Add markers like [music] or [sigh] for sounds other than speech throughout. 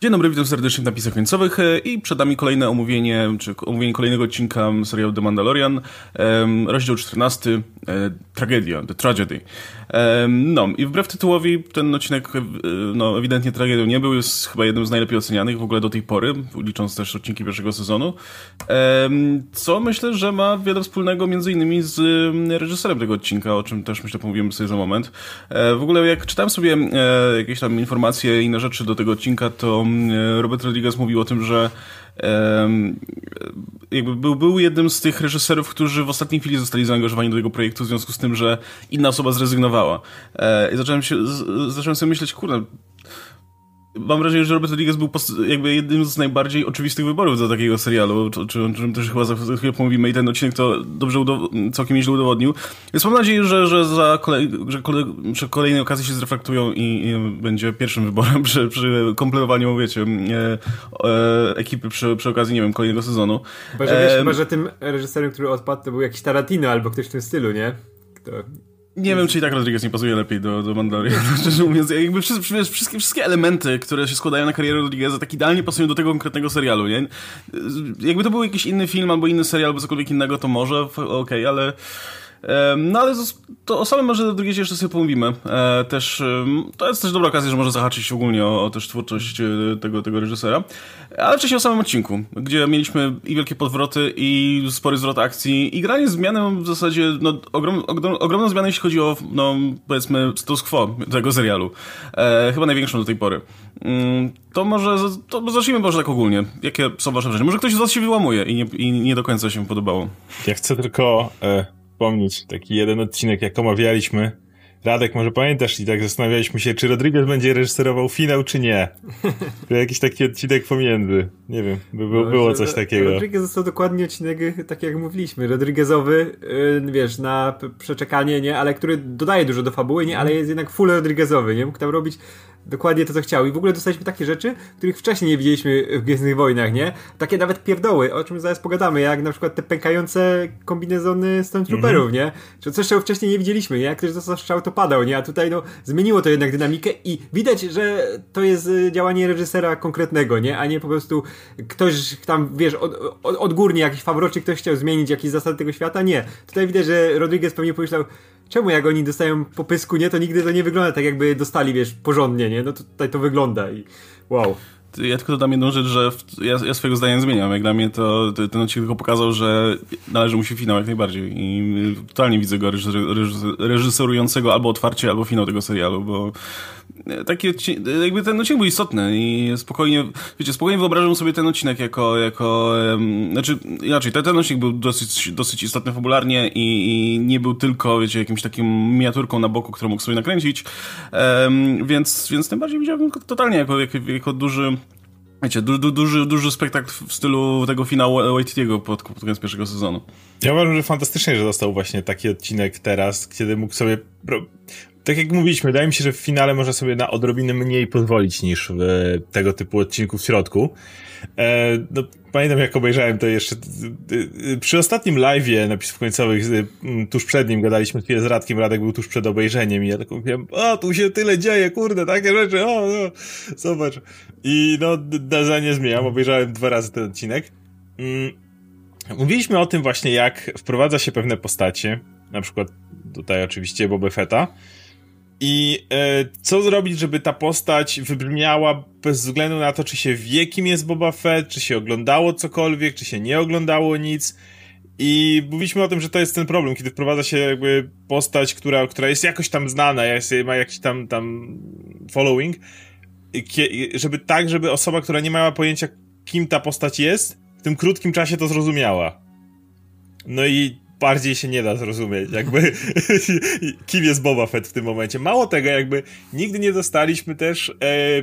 Dzień dobry, witam serdecznie w napisach końcowych e, i przed nami kolejne omówienie, czy omówienie kolejnego odcinka serialu The Mandalorian, rozdział 14, e, Tragedia, The Tragedy. No i wbrew tytułowi ten odcinek e, no, ewidentnie tragedią nie był, jest chyba jednym z najlepiej ocenianych w ogóle do tej pory, licząc też odcinki pierwszego sezonu, co myślę, że ma wiele wspólnego między innymi z reżyserem tego odcinka, o czym też myślę pomówimy sobie za moment. W ogóle jak czytałem sobie jakieś tam informacje i inne rzeczy do tego odcinka, to Robert Rodriguez mówił o tym, że jakby był, był jednym z tych reżyserów, którzy w ostatniej chwili zostali zaangażowani do tego projektu w związku z tym, że inna osoba zrezygnowała. E, I zacząłem, się, zacząłem sobie myśleć, kurde, mam wrażenie, że Robert Rodriguez był jakby jednym z najbardziej oczywistych wyborów do takiego serialu, o czym też chyba za chwilę pomówimy i ten odcinek to dobrze całkiem nieźle udowodnił. Więc mam nadzieję, że, że za kolej że, kolej że kolejne okazje się zreflektują i, i będzie pierwszym wyborem przy, przy kompletowaniu, wiecie, e, e, ekipy przy, przy okazji, nie wiem, kolejnego sezonu. Chyba, że, wiesz, e, chyba, że tym reżyserem, który odpadł, to był jakiś Tarantino albo ktoś w tym stylu, nie? Kto nie wiem, czy i tak Rodriguez nie pasuje lepiej do, do Mandalorian, [laughs] szczerze mówiąc. Jakby wszystkie, wszystkie, wszystkie elementy, które się składają na karierę Rodrigueza, tak idealnie pasują do tego konkretnego serialu, nie? Jakby to był jakiś inny film albo inny serial, albo cokolwiek innego, to może, okej, okay, ale no ale to o samym może drugiej jeszcze sobie pomówimy. E, też, to jest też dobra okazja, że może zahaczyć ogólnie o, o też twórczość e, tego, tego reżysera. Ale wcześniej o samym odcinku, gdzie mieliśmy i wielkie podwroty, i spory zwrot akcji, i granie zmianę w zasadzie, no, ogrom, ogrom, ogromną zmianę, jeśli chodzi o, no, powiedzmy, status quo tego serialu. E, chyba największą do tej pory. Mm, to może, to zacznijmy może tak ogólnie. Jakie są wasze wrażenia? Może ktoś z was się wyłamuje i nie, i nie do końca się podobało. Ja chcę tylko... E wspomnieć taki jeden odcinek, jak omawialiśmy. Radek, może pamiętasz i tak zastanawialiśmy się, czy Rodriguez będzie reżyserował finał, czy nie. [laughs] To jakiś taki odcinek pomiędzy. Nie wiem, by, by, no, było coś takiego. Rodriguez został dokładnie odcinek, tak jak mówiliśmy, Rodriguezowy, yy, wiesz, na przeczekanie, nie, ale który dodaje dużo do fabuły, nie, ale jest jednak full Rodriguezowy, nie, mógł tam robić dokładnie to, co chciał. I w ogóle dostaliśmy takie rzeczy, których wcześniej nie widzieliśmy w Gwiezdnych Wojnach, nie? Takie nawet pierdoły, o czym zaraz pogadamy, jak na przykład te pękające kombinezony Stormtrooperów, mm -hmm. nie? Czy coś, czego wcześniej nie widzieliśmy, nie? Jak ktoś dostał strzał, to padał, nie? A tutaj, no, zmieniło to jednak dynamikę i widać, że to jest y, działanie reżysera konkretnego, nie? A nie po prostu ktoś tam, wiesz, od, od, odgórnie jakiś fabroczy ktoś chciał zmienić jakieś zasady tego świata. Nie. Tutaj widać, że Rodriguez pewnie pomyślał, czemu jak oni dostają po pysku, nie, to nigdy to nie wygląda tak, jakby dostali, wiesz, porządnie, nie? No tutaj to wygląda i wow. Ja tylko dodam jedną rzecz, że ja, ja swojego zdania zmieniam. Jak dla mnie to, ten odcinek tylko pokazał, że należy mu się finał jak najbardziej. I totalnie widzę go reżyserującego albo otwarcie, albo finał tego serialu, bo taki odcinek, jakby ten odcinek był istotny i spokojnie, wiecie, spokojnie wyobrażam sobie ten odcinek jako, jako um, znaczy inaczej, ten, ten odcinek był dosyć, dosyć istotny fabularnie i, i, nie był tylko, wiecie, jakimś takim miniaturką na boku, którą mógł sobie nakręcić, um, więc, więc tym bardziej widziałem go totalnie jako, jako, jako duży Wiecie, du, du, duży, duży spektakl w stylu tego finału Waititiego pod, pod koniec pierwszego sezonu. Ja uważam, że fantastycznie, że dostał właśnie taki odcinek teraz, kiedy mógł sobie tak jak mówiliśmy, wydaje mi się, że w finale może sobie na odrobinę mniej pozwolić niż w tego typu odcinku w środku. E, no, pamiętam jak obejrzałem to jeszcze przy ostatnim live'ie napisów końcowych tuż przed nim gadaliśmy z Radkiem, Radek był tuż przed obejrzeniem i ja tak mówiłem, o tu się tyle dzieje, kurde, takie rzeczy, o no, zobacz. I no, za nie zmieniam, obejrzałem dwa razy ten odcinek. Mm, mówiliśmy o tym właśnie jak wprowadza się pewne postacie, na przykład tutaj oczywiście Boba Fetta, i e, co zrobić, żeby ta postać wybrzmiała bez względu na to, czy się wie, kim jest Boba Fett, czy się oglądało cokolwiek, czy się nie oglądało nic. I mówiliśmy o tym, że to jest ten problem, kiedy wprowadza się jakby postać, która, która jest jakoś tam znana, ma jakiś tam, tam following, żeby tak, żeby osoba, która nie miała pojęcia, kim ta postać jest, w tym krótkim czasie to zrozumiała. No i bardziej się nie da zrozumieć, jakby [laughs] kim jest Boba Fett w tym momencie. Mało tego, jakby nigdy nie dostaliśmy też e,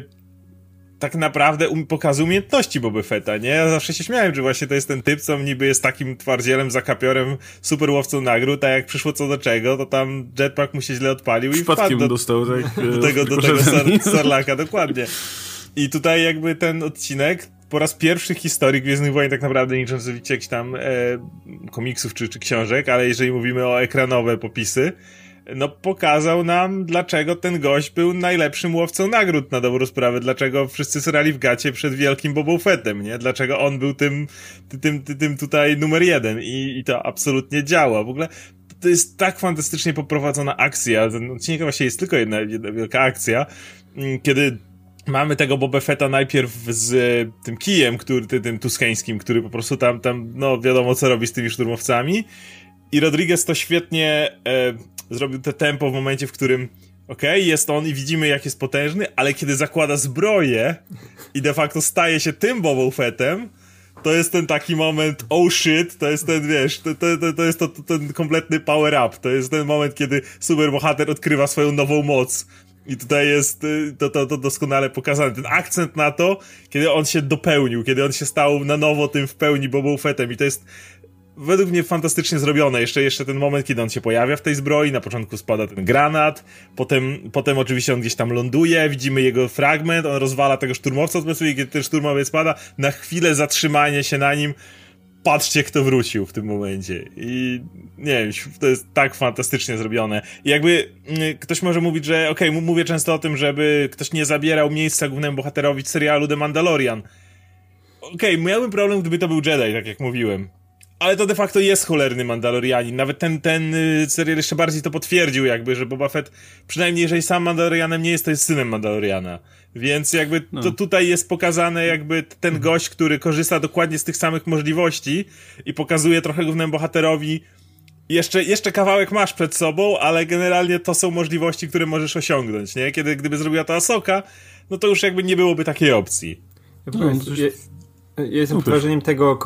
tak naprawdę um, pokazu umiejętności Boba Fetta, nie? Ja zawsze się śmiałem, że właśnie to jest ten typ, co niby jest takim twardzielem, zakapiorem, super łowcą nagród, a jak przyszło co do czego, to tam jetpack mu się źle odpalił i wpadł do, dostał, tak, [laughs] do tego, do tego Sarlaka, dokładnie. I tutaj jakby ten odcinek po raz pierwszy w historii Gwiezdnych Wojen tak naprawdę nie licząc jakichś tam e, komiksów czy, czy książek, ale jeżeli mówimy o ekranowe popisy, no pokazał nam, dlaczego ten gość był najlepszym łowcą nagród na dobrą sprawę, dlaczego wszyscy srali w gacie przed wielkim Boba Fettem, nie? Dlaczego on był tym, tym, tym, tym tutaj numer jeden i, i to absolutnie działa. W ogóle to jest tak fantastycznie poprowadzona akcja. Ten odcinek właśnie jest tylko jedna, jedna wielka akcja, mm, kiedy mamy tego Boba Fetta najpierw z e, tym kijem, który, tym, tuskeńskim, który po prostu tam, tam, no wiadomo co robi z tymi szturmowcami. I Rodriguez to świetnie e, zrobił te tempo w momencie, w którym okej, okay, jest on i widzimy jak jest potężny, ale kiedy zakłada zbroję i de facto staje się tym Boba Fettem, to jest ten taki moment, oh shit, to jest ten, wiesz, to, to, to, to jest to, to, ten kompletny power up, to jest ten moment, kiedy superbohater odkrywa swoją nową moc. I tutaj jest y, to, to, to doskonale pokazane. Ten akcent na to, kiedy on się dopełnił, kiedy on się stał na nowo tym w pełni Boba Fettem. I to jest według mnie fantastycznie zrobione. Jeszcze, jeszcze ten moment, kiedy on się pojawia w tej zbroi, na początku spada ten granat, potem, potem oczywiście on gdzieś tam ląduje, widzimy jego fragment, on rozwala tego szturmowca, i kiedy ten szturmowiec spada, na chwilę zatrzymanie się na nim, patrzcie kto wrócił w tym momencie. I nie wiem, to jest tak fantastycznie zrobione. I jakby mm, ktoś może mówić, że okej, okay, mówię często o tym, żeby ktoś nie zabierał miejsca głównemu bohaterowi serialu The Mandalorian. Okej, okay, miałbym problem, gdyby to był Jedi, tak jak mówiłem. Ale to de facto jest cholerny Mandalorianin. Nawet ten, ten y, serial jeszcze bardziej to potwierdził jakby, że Boba Fett, przynajmniej jeżeli sam Mandalorianem nie jest, to jest synem Mandaloriana. Więc jakby no. to tutaj jest pokazane jakby ten mhm. gość, który korzysta dokładnie z tych samych możliwości i pokazuje trochę głównemu bohaterowi jeszcze, jeszcze kawałek masz przed sobą, ale generalnie to są możliwości, które możesz osiągnąć, nie? Kiedy, gdyby zrobiła to Asoka, no to już jakby nie byłoby takiej opcji. No, no, ja jestem pod wrażeniem tego,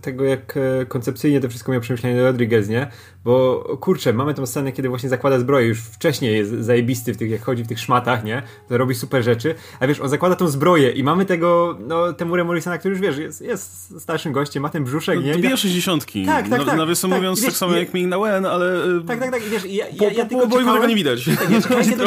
tego, jak e, koncepcyjnie to wszystko miał przemyślenie Rodriguez, nie? Bo kurczę, mamy tą scenę, kiedy właśnie zakłada zbroję, już wcześniej jest zajebisty w tych, jak chodzi w tych szmatach, nie? To robi super rzeczy, a wiesz, on zakłada tą zbroję i mamy tego, no, Temurę Morrisona, który już wiesz, jest, jest starszym gościem, ma ten brzuszek, no, nie? Dobija sześćdziesiątki. Tak, tak, tak. Nawiasem tak, mówiąc, wiesz, tak samo jak Ming na Wen, ale... Tak, tak, tak, wiesz, ja, ja, ja, po, po, tego nie widać. Tak, ja, czekałem, [laughs] kiedy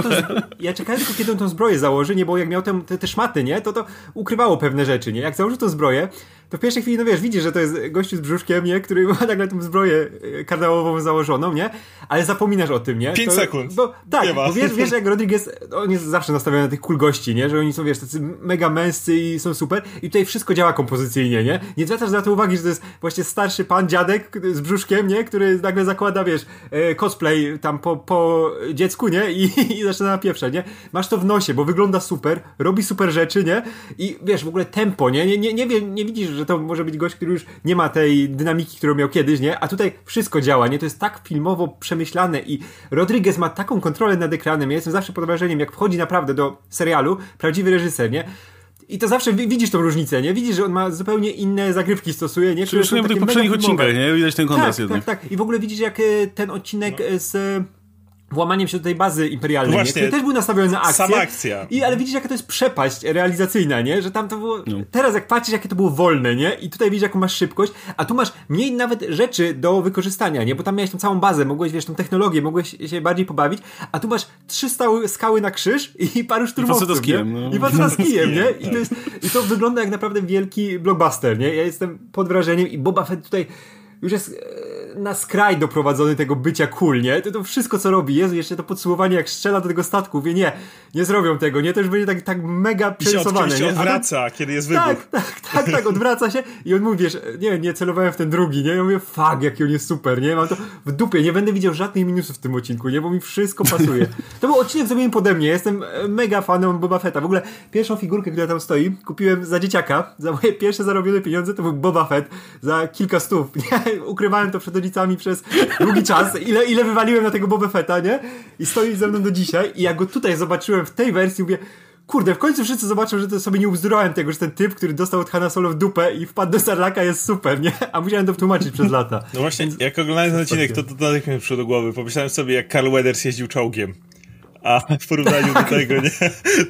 ja czekałem tylko, kiedy on tą zbroję założy, nie? Bo jak miał te, te, te szmaty, nie? To to ukrywało pewne rzeczy, nie? Jak założył tą zbroję, to w pierwszej chwili, no wiesz, widzisz, że to jest gościu z brzuszkiem, nie? Który ma [laughs] nagle tą zbroję e, kardałową założoną, nie? Ale zapominasz o tym, nie? 5 sekund. Bo, tak, bo wiesz, wiesz, jak Rodriguez, on jest zawsze nastawiony na tych cool gości, nie? Że oni są, wiesz, tacy mega męscy i są super i tutaj wszystko działa kompozycyjnie, nie? Nie zwracasz na to uwagi, że to jest właśnie starszy pan, dziadek z brzuszkiem, nie? Który nagle zakłada, wiesz, e, cosplay tam po, po dziecku, nie? I, [laughs] i zaczyna napieprzać, nie? Masz to w nosie, bo wygląda super, robi super rzeczy, nie? I wiesz, w ogóle tempo, nie? Nie, nie, nie, nie, nie widzisz, że to może być gość, który już nie ma tej dynamiki, którą miał kiedyś, nie? A tutaj wszystko działa, nie? To jest tak filmowo przemyślane i Rodriguez ma taką kontrolę nad ekranem. Ja jestem zawsze pod wrażeniem, jak wchodzi naprawdę do serialu prawdziwy reżyser, nie? I to zawsze widzisz tą różnicę, nie? Widzisz, że on ma zupełnie inne zagrywki stosuje, nie? Przecież w tych poprzednich odcinkach, nie? Widać ten kontrast tak, jednak. Tak, tak. I w ogóle widzisz, jak e, ten odcinek no. z włamaniem się do tej bazy imperialnej, Właśnie, który też był nastawiony na akcję. Sama akcja. I, ale widzisz, jaka to jest przepaść realizacyjna, nie? Że tam to było... No. Teraz jak patrzysz, jakie to było wolne, nie? I tutaj widzisz, jaką masz szybkość, a tu masz mniej nawet rzeczy do wykorzystania, nie? Bo tam miałeś tą całą bazę, mogłeś, wiesz, tą technologię, mogłeś się bardziej pobawić, a tu masz trzy stały, skały na krzyż i paru szturmowców, I kijem, no. I faceta z kijem, nie? I to, jest, I to wygląda jak naprawdę wielki blockbuster, nie? Ja jestem pod wrażeniem i Boba Fett tutaj już jest e, na skraj doprowadzony tego bycia cool, nie? To, to wszystko, co robi, jest jeszcze to podsumowanie, jak strzela do tego statku, wie, nie, nie zrobią tego, nie? To już będzie tak, tak mega przerysowane, się odwraca, kiedy jest wybuch. Tak, tak, tak, tak, odwraca się i on mówi, wiesz, nie, nie celowałem w ten drugi, nie? Ja mówię, fuck, jaki on jest super, nie? Mam to w dupie, nie będę widział żadnych minusów w tym odcinku, nie? Bo mi wszystko pasuje. To był odcinek zrobiony pode mnie, jestem e, mega fanem Boba Fetta. W ogóle pierwszą figurkę, która tam stoi, kupiłem za dzieciaka, za moje pierwsze zarobione pieniądze, to był Boba Fett za kilka stów, [laughs] nie? ukrywałem to przed przez długi czas, ile, ile wywaliłem na tego Boba Fetta, nie? I stoi ze mną do dzisiaj i jak go tutaj zobaczyłem w tej wersji, mówię, kurde, w końcu wszyscy zobaczą, że to sobie nie ubzdurałem tego, że ten typ, który dostał od Hanna Solo w dupę i wpadł do Sarlaka jest super, nie? A musiałem to tłumaczyć przez lata. No właśnie, jak oglądałem ten odcinek, to, to natychmiast mi przyszło do głowy. Pomyślałem sobie, jak Carl Weathers jeździł czołgiem a w porównaniu do tego, nie?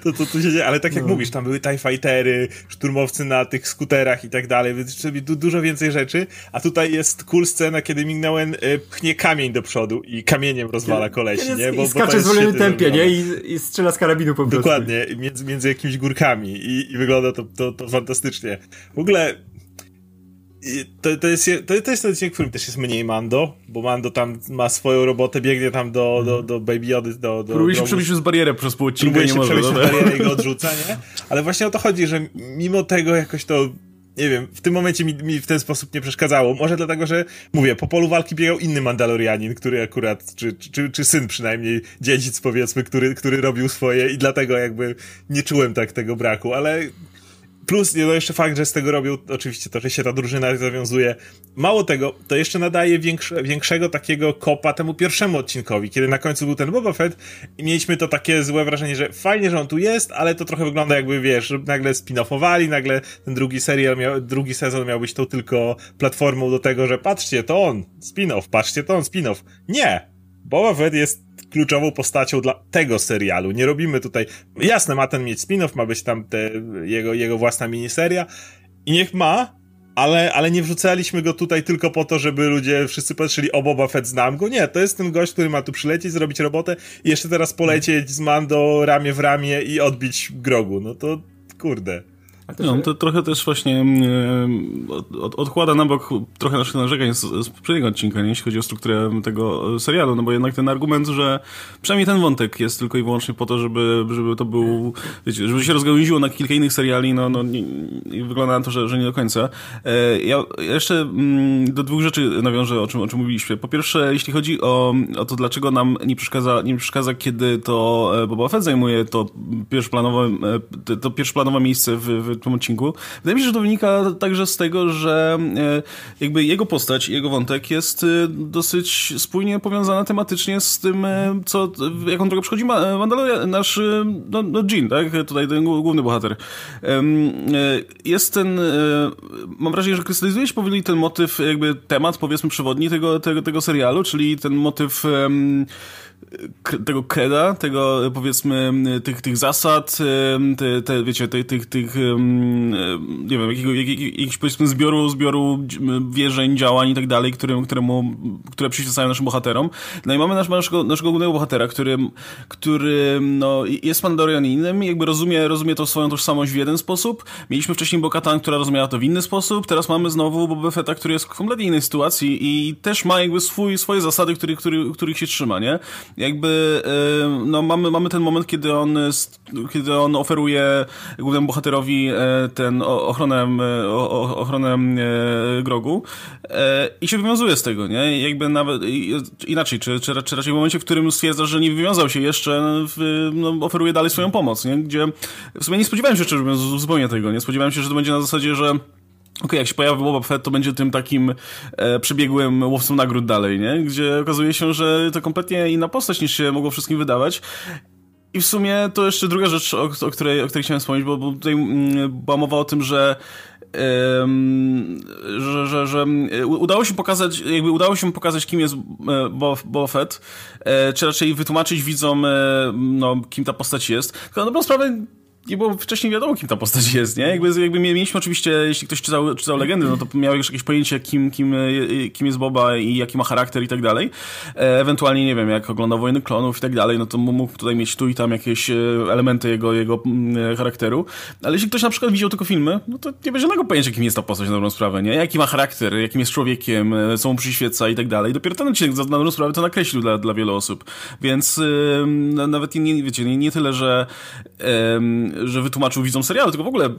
To, to, to się dzieje. Ale tak jak no. mówisz, tam były TIE Fightery, szturmowcy na tych skuterach i tak dalej, więc du dużo więcej rzeczy, a tutaj jest cool scena, kiedy Mignowen y, pchnie kamień do przodu i kamieniem rozwala kolesi, nie? Bo, I skacze w zwolnionym tempie, nie? I, I, strzela z karabinu po prostu. Dokładnie, między, między jakimiś górkami i, i wygląda to, to, to fantastycznie. W ogóle to, to, jest, to, to jest ten odcinek, w którym też jest mniej Mando, bo Mando tam ma swoją robotę, biegnie tam do, do, do Baby Jody, do, do Próbuje się przebić przez barierę przez pół odcinka, Próbuje się przebić przez barierę i go odrzuca, nie? Ale właśnie o to chodzi, że mimo tego jakoś to nie wiem, w tym momencie mi, mi, w ten sposób nie przeszkadzało. Może dlatego, że mówię, po polu walki biegał inny Mandalorianin, który akurat, czy, czy, czy syn przynajmniej, dziedzic powiedzmy, który, który robił swoje i dlatego jakby nie czułem tak tego braku, ale Plus no jeszcze fakt, że z tego robią oczywiście to, że się ta drużyna zawiązuje. Mało tego, to jeszcze nadaje większe, większego takiego kopa temu pierwszemu odcinkowi, kiedy na końcu był ten Boba Fett i mieliśmy to takie złe wrażenie, że fajnie, że on tu jest, ale to trochę wygląda jakby, wiesz, nagle spin-offowali, nagle ten drugi serial, miał, drugi sezon miał być tą tylko platformą do tego, że patrzcie, to on, spin-off, patrzcie, to on, spin-off. Nie! Boba Fett jest kluczową postacią dla tego serialu. Nie robimy tutaj, jasne, ma ten mieć spin-off, ma być tam te, jego, jego własna miniseria i niech ma, ale, ale nie wrzucaliśmy go tutaj tylko po to, żeby ludzie wszyscy patrzyli, o Boba Fett znam go. Nie, to jest ten gość, który ma tu przylecieć, zrobić robotę i jeszcze teraz polecieć z Mando ramię w ramię i odbić grogu. No to kurde. No, to trochę też właśnie od, odkłada na bok trochę naszych narzekań z, z poprzedniego odcinka, nie? jeśli chodzi o strukturę tego serialu, no bo jednak ten argument, że przynajmniej ten wątek jest tylko i wyłącznie po to, żeby, żeby to był, wiecie, żeby się rozgałęziło na kilka innych seriali, no, no nie, wygląda na to, że, że nie do końca. E, ja jeszcze mm, do dwóch rzeczy nawiążę, o czym, o czym mówiliśmy. Po pierwsze, jeśli chodzi o, o to, dlaczego nam nie przeszkadza, nie przeszkadza kiedy to e, Boba Fett zajmuje to pierwszoplanowe, e, to pierwszoplanowe miejsce w w tym odcinku. Wydaje mi się, że to wynika także z tego, że e, jakby jego postać, jego wątek jest e, dosyć spójnie powiązana tematycznie z tym, e, co, jaką drogę przychodzi Mandalorian, nasz no, no Jean, tak? Tutaj ten główny bohater. Jest ten, mam wrażenie, że krystalizuje się powoli ten motyw, jakby temat, powiedzmy, przewodni tego, tego, tego serialu, czyli ten motyw tego kreda, tego powiedzmy tych, tych zasad, te, te wiecie, tych, tych, tych nie wiem, jakiego, jak, jakiegoś powiedzmy zbioru, zbioru wierzeń, działań i tak dalej, które przyświecają naszym bohaterom. No i mamy nasz, naszego, naszego głównego bohatera, który, który no, jest Mandalorianinem, jakby rozumie, rozumie to swoją tożsamość w jeden sposób. Mieliśmy wcześniej Bokatan, która rozumiała to w inny sposób, teraz mamy znowu Boba Fetta, który jest w kompletnie innej sytuacji i też ma jakby swój, swoje zasady, który, który, których się trzyma, nie? Jakby no, mamy, mamy ten moment, kiedy on, kiedy on oferuje głównemu bohaterowi e, ten ochronę, e, ochronę e, grogu i się wywiązuje z tego, nie? Jakby nawet inaczej, czy, czy, czy raczej w momencie, w którym stwierdza, że nie wywiązał się jeszcze, no, oferuje dalej swoją pomoc, nie? Gdzie w sumie nie spodziewałem się szczerze mówiąc zupełnie tego, nie? Spodziewałem się, że to będzie na zasadzie, że Okej, okay, jak się pojawi Boba Fett, to będzie tym takim e, przebiegłym łowcą nagród dalej, nie? Gdzie okazuje się, że to kompletnie inna postać niż się mogło wszystkim wydawać. I w sumie to jeszcze druga rzecz, o, o której, o której chciałem wspomnieć, bo, bo tutaj mm, była mowa o tym, że że, że, że udało się pokazać, jakby udało się pokazać, kim jest e, Boba Fett, e, czy raczej wytłumaczyć widzom, e, no, kim ta postać jest. Tylko na dobrą sprawę nie było wcześniej wiadomo, kim ta postać jest, nie? Jakby, jakby mieliśmy oczywiście, jeśli ktoś czytał, czytał legendy, no to miał już jakieś pojęcie, kim, kim, e, kim jest Boba i jaki ma charakter i tak dalej. E, ewentualnie, nie wiem, jak oglądał Wojny Klonów i tak dalej, no to mógł tutaj mieć tu i tam jakieś e, elementy jego, jego charakteru. Ale jeśli ktoś na przykład widział tylko filmy, no to nie będzie żadnego pojęcia, kim jest ta postać na dobrą sprawę, nie? Jaki ma charakter, jakim jest człowiekiem, co mu przyświeca i tak dalej. Dopiero ten odcinek na dobrą sprawę to nakreślił dla, dla wielu osób. Więc yy, nawet nie, wiecie, nie, nie tyle, że yy, że wytłumaczył widzom serialu, tylko w ogóle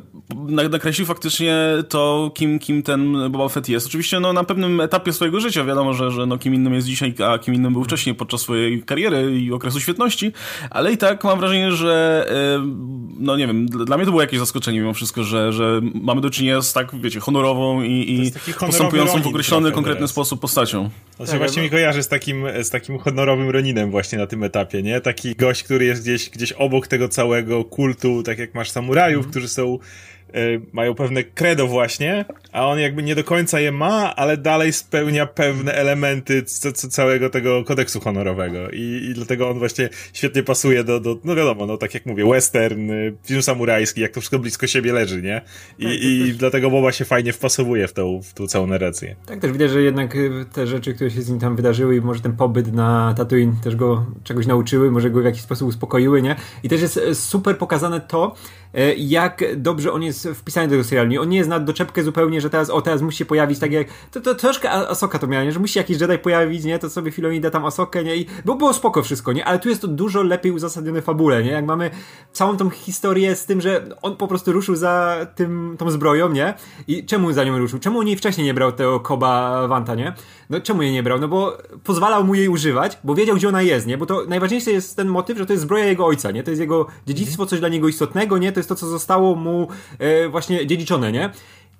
nakreślił faktycznie to, kim, kim ten Boba Fett jest. Oczywiście no, na pewnym etapie swojego życia wiadomo, że, że no, kim innym jest dzisiaj, a kim innym był wcześniej podczas swojej kariery i okresu świetności, ale i tak mam wrażenie, że no nie wiem, dla mnie to było jakieś zaskoczenie mimo wszystko, że, że mamy do czynienia z tak, wiecie, honorową i, i postępującą w określony, konkretny teraz. sposób postacią. Znaczy tak, właśnie mi kojarzy z takim, z takim honorowym Roninem właśnie na tym etapie, nie? Taki gość, który jest gdzieś, gdzieś obok tego całego kultu, tak jak masz samurajów, mm. którzy są mają pewne credo właśnie, a on jakby nie do końca je ma, ale dalej spełnia pewne elementy całego tego kodeksu honorowego I, i dlatego on właśnie świetnie pasuje do, do, no wiadomo, no tak jak mówię, western, y, film samurajski, jak to wszystko blisko siebie leży, nie? I, tak, i też... dlatego Boba się fajnie wpasowuje w tą, w tą całą narrację. Tak, też widać, że jednak y, te rzeczy, które się z nim tam wydarzyły i może ten pobyt na Tatooine też go czegoś nauczyły, może go w jakiś sposób uspokoiły, nie? I też jest super pokazane to, jak dobrze on jest wpisany do tego serialu. On nie jest na doczepkę zupełnie, że teraz, o teraz musi się pojawić tak jak, to, to troszkę Asoka to miała, nie? że musi jakiś Jedi pojawić, nie, to sobie Filoni da tam Asokę, nie, i bo było spoko wszystko, nie, ale tu jest to dużo lepiej uzasadnione fabule, nie, jak mamy całą tą historię z tym, że on po prostu ruszył za tym, tą zbroją, nie, i czemu za nią ruszył, czemu nie wcześniej nie brał tego Koba Wanta, nie, no czemu jej nie brał, no bo pozwalał mu jej używać, bo wiedział, gdzie ona jest, nie, bo to najważniejszy jest ten motyw, że to jest zbroja jego ojca, nie, to jest jego dziedzictwo, coś dla niego istotnego, nie, to jest to, co zostało mu e, właśnie dziedziczone, nie,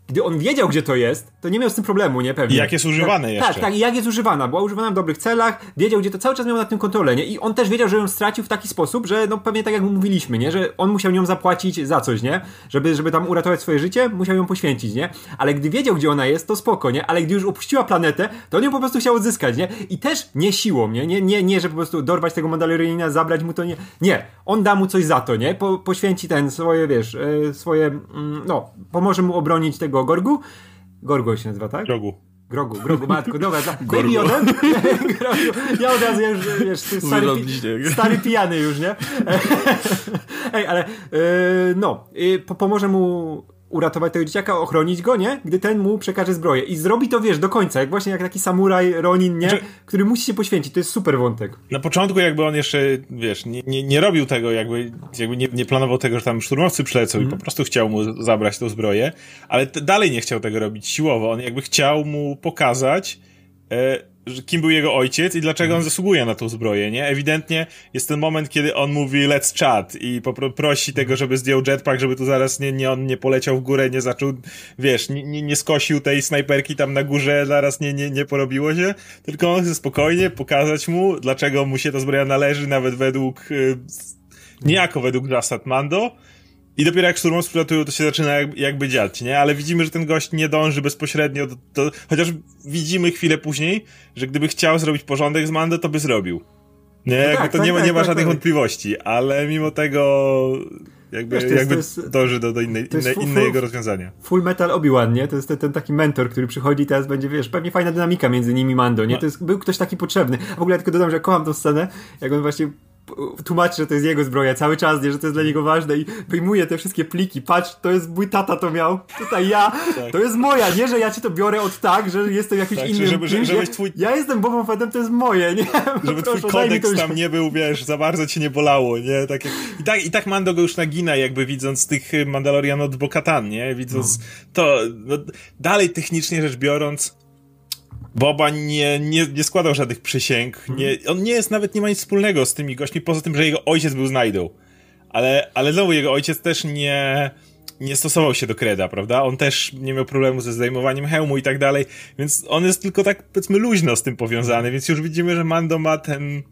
gdy on wiedział, gdzie to jest, to nie miał z tym problemu, nie? Pewnie. I jak jest używane tak, jeszcze. Tak, tak, i jak jest używana. Była używana w dobrych celach, wiedział, gdzie to cały czas miał nad tym kontrolę, nie? I on też wiedział, że ją stracił w taki sposób, że no pewnie tak jak mówiliśmy, nie? Że on musiał nią zapłacić za coś, nie? Żeby, żeby tam uratować swoje życie, musiał ją poświęcić, nie? Ale gdy wiedział, gdzie ona jest, to spoko, nie? Ale gdy już opuściła planetę, to on ją po prostu chciał odzyskać, nie? I też nie siłą, nie? Nie, nie, nie że po prostu dorwać tego Mandalorianina, zabrać mu to, nie. Nie. On da mu coś za to, nie? Po, poświęci ten swoje, wiesz, e, swoje, mm, no, pomoże mu obronić tego Gorgu, Gorgo się nazywa, tak? Grogu. Grogu, grogu, matko, dobra, Baby Yoda? [laughs] [laughs] grogu. Ja od razu już, wiesz, ty stary, pi stary pijany już, nie? [laughs] Ej, ale yy, no, yy, pomoże mu uratować tego dzieciaka, ochronić go, nie? Gdy ten mu przekaże zbroję. I zrobi to, wiesz, do końca, jak właśnie jak taki samuraj Ronin, nie? Znaczy, który musi się poświęcić. To jest super wątek. Na początku jakby on jeszcze, wiesz, nie, nie, nie robił tego, jakby, jakby nie, nie planował tego, że tam szturmowcy przylecą mm. i mhm. po prostu chciał mu zabrać tą zbroję, ale dalej nie chciał tego robić siłowo. On jakby chciał mu pokazać, e, kim był jego ojciec i dlaczego on zasługuje na tą zbroję, nie? Ewidentnie jest ten moment, kiedy on mówi let's chat i prosi tego, żeby zdjął jetpack, żeby tu zaraz nie, nie on nie poleciał w górę, nie zaczął, wiesz, nie, nie skosił tej snajperki tam na górze, zaraz nie, nie, nie porobiło się, tylko on chce spokojnie pokazać mu, dlaczego mu się ta zbroja należy, nawet według, y, niejako według zasad Mando, i dopiero jak szturmowcy przylatują, to się zaczyna jakby, jakby dziać, nie? Ale widzimy, że ten gość nie dąży bezpośrednio do, do, Chociaż widzimy chwilę później, że gdyby chciał zrobić porządek z Mando, to by zrobił. Nie, no jakby tak, to tak, nie, ma, tak, nie ma tak, żadnych tak. wątpliwości, ale mimo tego jakby, Wiesz, jakby jest, dąży do, do innej, inne, full, innego rozwiązania. Full Metal Obi-Wan, nie? To jest ten, ten, taki mentor, który przychodzi i teraz będzie, wiesz, pewnie fajna dynamika między nimi Mando, nie? To jest, był ktoś taki potrzebny. A w ogóle ja tylko dodam, że kocham tą scenę, jak on właśnie tłumaczy, że to jest jego zbroja cały czas, nie, że to jest dla niego ważne i wyjmuje te wszystkie pliki. Patrz, to jest mój tata to miał, tutaj ja, tak. to jest moja, nie, że ja ci to biorę od tak, że jestem jakimś tak, innym żeby, kimś, żebyś twój... Ja jestem Bobą Fettem, to jest moje, nie? Żeby Proszę, twój kodeks tam nie był, wiesz, za bardzo cię nie bolało, nie? Tak jak... I, tak, I tak Mando go już nagina, jakby widząc tych Mandalorian od Bokatan, nie? Widząc no. to, no, dalej technicznie rzecz biorąc, Boba nie, nie, nie składał żadnych przysięg. Nie, on nie jest, nawet nie ma nic wspólnego z tymi gośćmi, poza tym, że jego ojciec był znajdą. Ale, ale znowu jego ojciec też nie, nie stosował się do kreda, prawda? On też nie miał problemu ze zdejmowaniem hełmu i tak dalej, więc on jest tylko tak, powiedzmy, luźno z tym powiązany, więc już widzimy, że Mando ma ten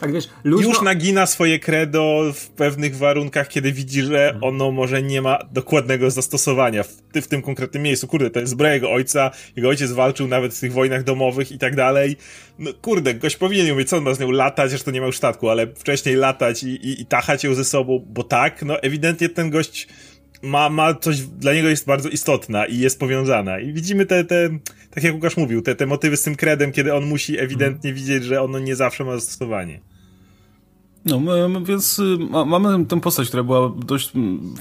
tak wiesz, luźno... Już nagina swoje credo w pewnych warunkach, kiedy widzi, że ono może nie ma dokładnego zastosowania w, w tym konkretnym miejscu. Kurde, to jest zbroja jego ojca, jego ojciec walczył nawet w tych wojnach domowych i tak dalej. No kurde, gość powinien umieć, co on ma z nią latać, zresztą nie ma już statku, ale wcześniej latać i, i, i tachać ją ze sobą, bo tak, no ewidentnie ten gość ma, ma coś, dla niego jest bardzo istotna i jest powiązana. I widzimy te, te tak jak Łukasz mówił, te, te motywy z tym kredem, kiedy on musi ewidentnie widzieć, że ono nie zawsze ma zastosowanie. No, więc y, mamy tę postać, która była dość,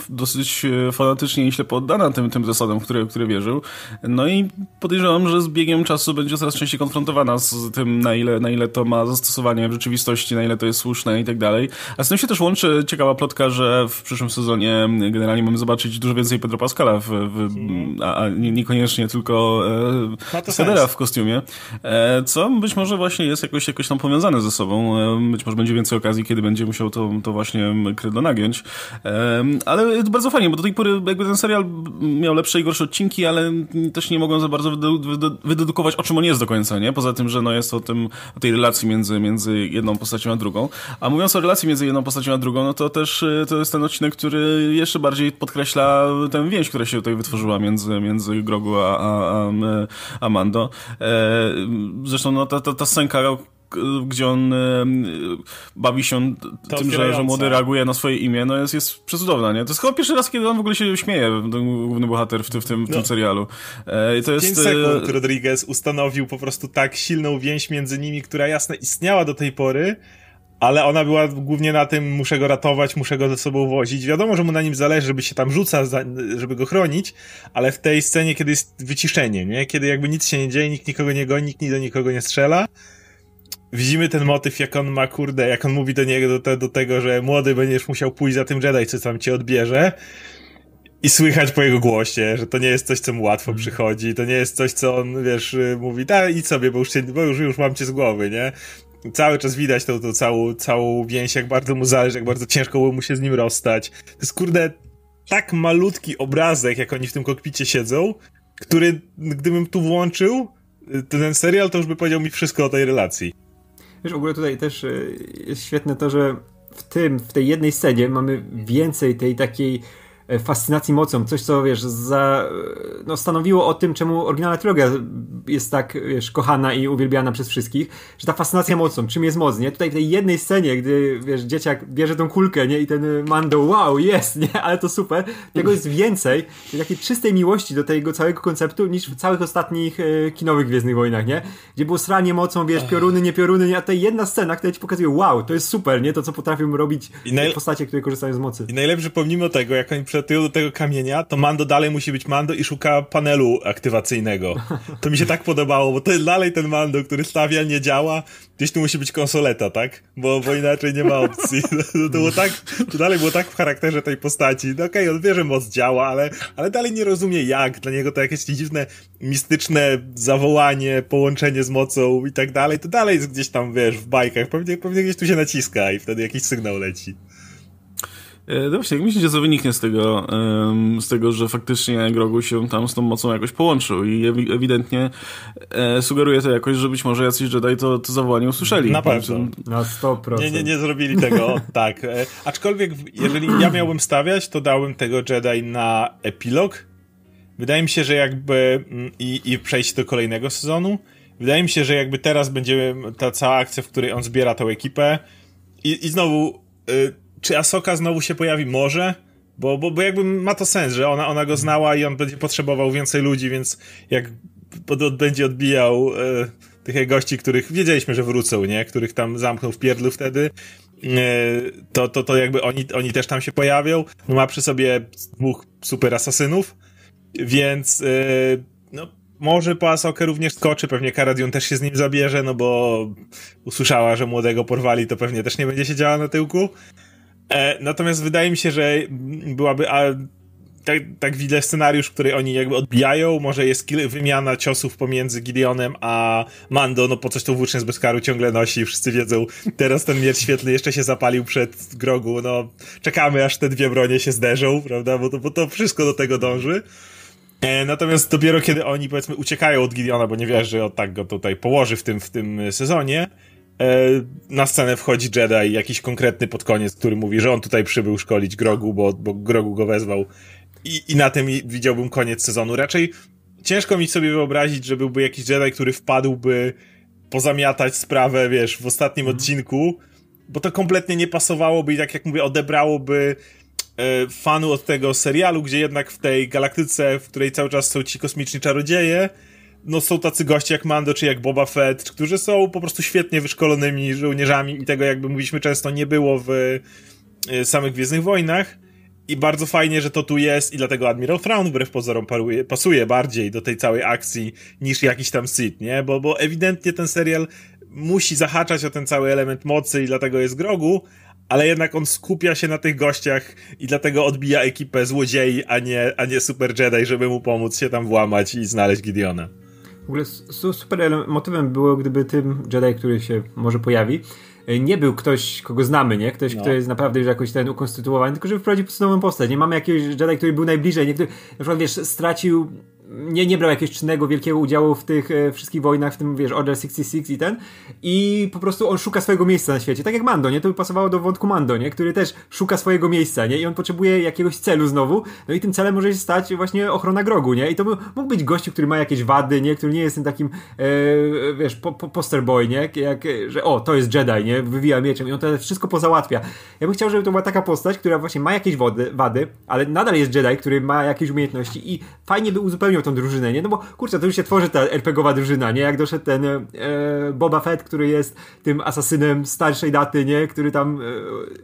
dosyć e, fanatycznie i ślepo oddana tym, tym zasadom, w które, w które wierzył. No i podejrzewam, że z biegiem czasu będzie coraz częściej konfrontowana z tym, na ile, na ile to ma zastosowanie w rzeczywistości, na ile to jest słuszne i tak dalej. A z tym się też łączy ciekawa plotka, że w przyszłym sezonie generalnie mamy zobaczyć dużo więcej Pedro Pascala, w, w, a, a niekoniecznie tylko e, Sedera w kostiumie, e, co być może właśnie jest jakoś, jakoś tam powiązane ze sobą. E, być może będzie więcej okazji kiedy będzie musiał to, to właśnie Credo nagiąć. Ale bardzo fajnie, bo do tej pory jakby ten serial miał lepsze i gorsze odcinki, ale też nie mogłem za bardzo wydedukować, o czym on jest do końca, nie? Poza tym, że no jest o tym, o tej relacji między, między jedną postacią a drugą. A mówiąc o relacji między jedną postacią a drugą, no to też e, to jest ten odcinek, który jeszcze bardziej podkreśla tę więź, która się tutaj wytworzyła między, między Grogu a, a, a, a Mando. E, zresztą no ta, ta, ta scenka gdzie on y, bawi się to tym, że, że młody reaguje na swoje imię, no jest, jest przecudowna, nie? To jest chyba pierwszy raz, kiedy on w ogóle się śmieje, ten główny bohater w, tym, w tym, w tym no. serialu. E, to jest... 5 sekund Rodriguez ustanowił po prostu tak silną więź między nimi, która jasne istniała do tej pory, ale ona była głównie na tym, muszę go ratować, muszę go ze sobą wozić. Wiadomo, że mu na nim zależy, żeby się tam rzuca, żeby go chronić, ale w tej scenie, kiedy jest wyciszenie, nie? Kiedy jakby nic się nie dzieje, nikt nikogo nie goni, nikt do nikogo nie strzela, widzimy ten motyw, jak on ma, kurde, jak on mówi do niego, do, te, do tego, że młody będziesz musiał pójść za tym Jedi, co tam cię odbierze. I słychać po jego głosie, że to nie jest coś, co mu łatwo mm. przychodzi, to nie jest coś, co on, wiesz, mówi, da, idź sobie, bo już, cię, bo już, już mam cię z głowy, nie? Cały czas widać tą, tą całą, całą więź, jak bardzo mu zależy, jak bardzo ciężko było mu się z nim rozstać. To jest, kurde, tak malutki obrazek, jak oni w tym kokpicie siedzą, który, gdybym tu włączył ten serial, to już by powiedział mi wszystko o tej relacji. Wiesz, w ogóle tutaj też y, jest świetne to, że w tym, w tej jednej scenie mamy więcej tej takiej E, fascynacji mocą, coś co wiesz, za, e, no, stanowiło o tym, czemu oryginalna trilogia jest tak wiesz, kochana i uwielbiana przez wszystkich, że ta fascynacja mocą, czym jest moc, nie? Tutaj w tej jednej scenie, gdy wiesz, dzieciak bierze tą kulkę, nie? I ten Mando, wow, jest, nie? Ale to super. Tego jest więcej, takiej czystej miłości do tego całego konceptu, niż w całych ostatnich e, kinowych Gwiezdnych Wojnach, nie? Gdzie było sranie mocą, wiesz, pioruny, nie pioruny, nie? A tutaj jedna scena, która ci pokazuje, wow, to jest super, nie? To, co potrafią robić I postacie, które korzystają z mocy. I najlepsze pomimo tego, jak oni do tego kamienia, to Mando dalej musi być Mando i szuka panelu aktywacyjnego. To mi się tak podobało, bo to jest dalej ten Mando, który stawia, nie działa. Gdzieś tu musi być konsoleta, tak? Bo, bo inaczej nie ma opcji. [laughs] To, było tak, to dalej było tak w charakterze tej postaci. No okej, okay, on wie, że moc działa, ale, ale dalej nie rozumie jak. Dla niego to jakieś dziwne, mistyczne zawołanie, połączenie z mocą i tak dalej. To dalej jest gdzieś tam, wiesz, w bajkach. Pewnie, pewnie gdzieś tu się naciska i wtedy jakiś sygnał leci. No właśnie, jak myślicie, co wyniknie z tego, z tego, że faktycznie Grogu się tam z tą mocą jakoś połączył i ewidentnie e, sugeruje to jakoś, że być może jacyś Jedi to, to zawołanie usłyszeli. Na pewno. Na 100%. Nie, nie, nie zrobili tego [laughs] tak. E, aczkolwiek, jeżeli ja miałbym stawiać, to dałbym tego Jedi na epilog. Wydaje mi się, że jakby mm, i, i przejść do kolejnego sezonu. Wydaje mi się, że jakby teraz będzie ta cała akcja, w której on zbiera tą ekipę i, i znowu... Y, czy Asoka znowu się pojawi? Może. Bo, bo, bo jakby ma to sens, że ona, ona go znała i on będzie potrzebował więcej ludzi, więc jak od, będzie odbijał e, tych gości, których wiedzieliśmy, że wrócą, nie? Których tam zamknął w pierdlu wtedy, e, to, to, to jakby oni, oni też tam się pojawią. No ma przy sobie dwóch super asasynów, więc e, no, może po Asokę również skoczy, pewnie Karadion też się z nim zabierze, no bo usłyszała, że młodego porwali, to pewnie też nie będzie siedziała na tyłku. E, natomiast wydaje mi się, że byłaby a, tak, tak widzę scenariusz, który oni jakby odbijają, może jest wymiana ciosów pomiędzy Gideonem a Mando, no po coś to włócznie z bezkaru ciągle nosi, wszyscy wiedzą, teraz ten miecz świetlny jeszcze się zapalił przed grogu, no czekamy aż te dwie bronie się zderzą, prawda, bo to, bo to wszystko do tego dąży. E, natomiast dopiero kiedy oni powiedzmy uciekają od Gideona, bo nie wiesz, że on tak go tutaj położy w tym, w tym sezonie, na scenę wchodzi Jedi, jakiś konkretny pod koniec, który mówi, że on tutaj przybył szkolić Grogu, bo, bo Grogu go wezwał. I, I na tym widziałbym koniec sezonu. Raczej ciężko mi sobie wyobrazić, że byłby jakiś Jedi, który wpadłby pozamiatać sprawę, wiesz, w ostatnim mhm. odcinku, bo to kompletnie nie pasowałoby i tak jak mówię, odebrałoby e, fanu od tego serialu, gdzie jednak w tej galaktyce, w której cały czas są ci kosmiczni czarodzieje, no są tacy goście jak Mando czy jak Boba Fett, którzy są po prostu świetnie wyszkolonymi żołnierzami i tego jakby mówiliśmy często nie było w y, samych Gwiezdnych Wojnach i bardzo fajnie, że to tu jest i dlatego Admiral Thrawn wbrew pozorom paruje, pasuje bardziej do tej całej akcji niż jakiś tam Sith, nie? Bo, bo ewidentnie ten serial musi zahaczać o ten cały element mocy i dlatego jest Grogu, ale jednak on skupia się na tych gościach i dlatego odbija ekipę złodziei, a nie, a nie Super Jedi, żeby mu pomóc się tam włamać i znaleźć Gideona. W ogóle super motywem było, gdyby tym Jedi, który się może pojawi, e, nie był ktoś, kogo znamy, nie? Ktoś, no. kto jest naprawdę już jakoś ten ukonstytuowany, tylko żeby wprowadzić nową postać. Nie mamy jakiegoś Jedi, który był najbliżej, nie? Który, na przykład, wiesz, stracił nie, nie brał jakiegoś czynnego, wielkiego udziału w tych e, wszystkich wojnach, w tym, wiesz, Order 66 i ten. I po prostu on szuka swojego miejsca na świecie. Tak jak Mando, nie? To by pasowało do wątku Mando, nie? Który też szuka swojego miejsca, nie? I on potrzebuje jakiegoś celu znowu. No i tym celem może się stać właśnie ochrona grogu, nie? I to by, mógł być gościu, który ma jakieś wady, nie? Który nie jest tym takim, e, wiesz, po, po, poster boy, nie? Jak, że o, to jest Jedi, nie? Wywija mieczem i on to wszystko pozałatwia. Ja bym chciał, żeby to była taka postać, która właśnie ma jakieś wody, wady, ale nadal jest Jedi, który ma jakieś umiejętności i fajnie by uzupełnił tą drużynę, nie? No bo kurczę, to już się tworzy ta RPGowa drużyna, nie? Jak doszedł ten e, Boba Fett, który jest tym asasynem starszej daty, nie? Który tam e,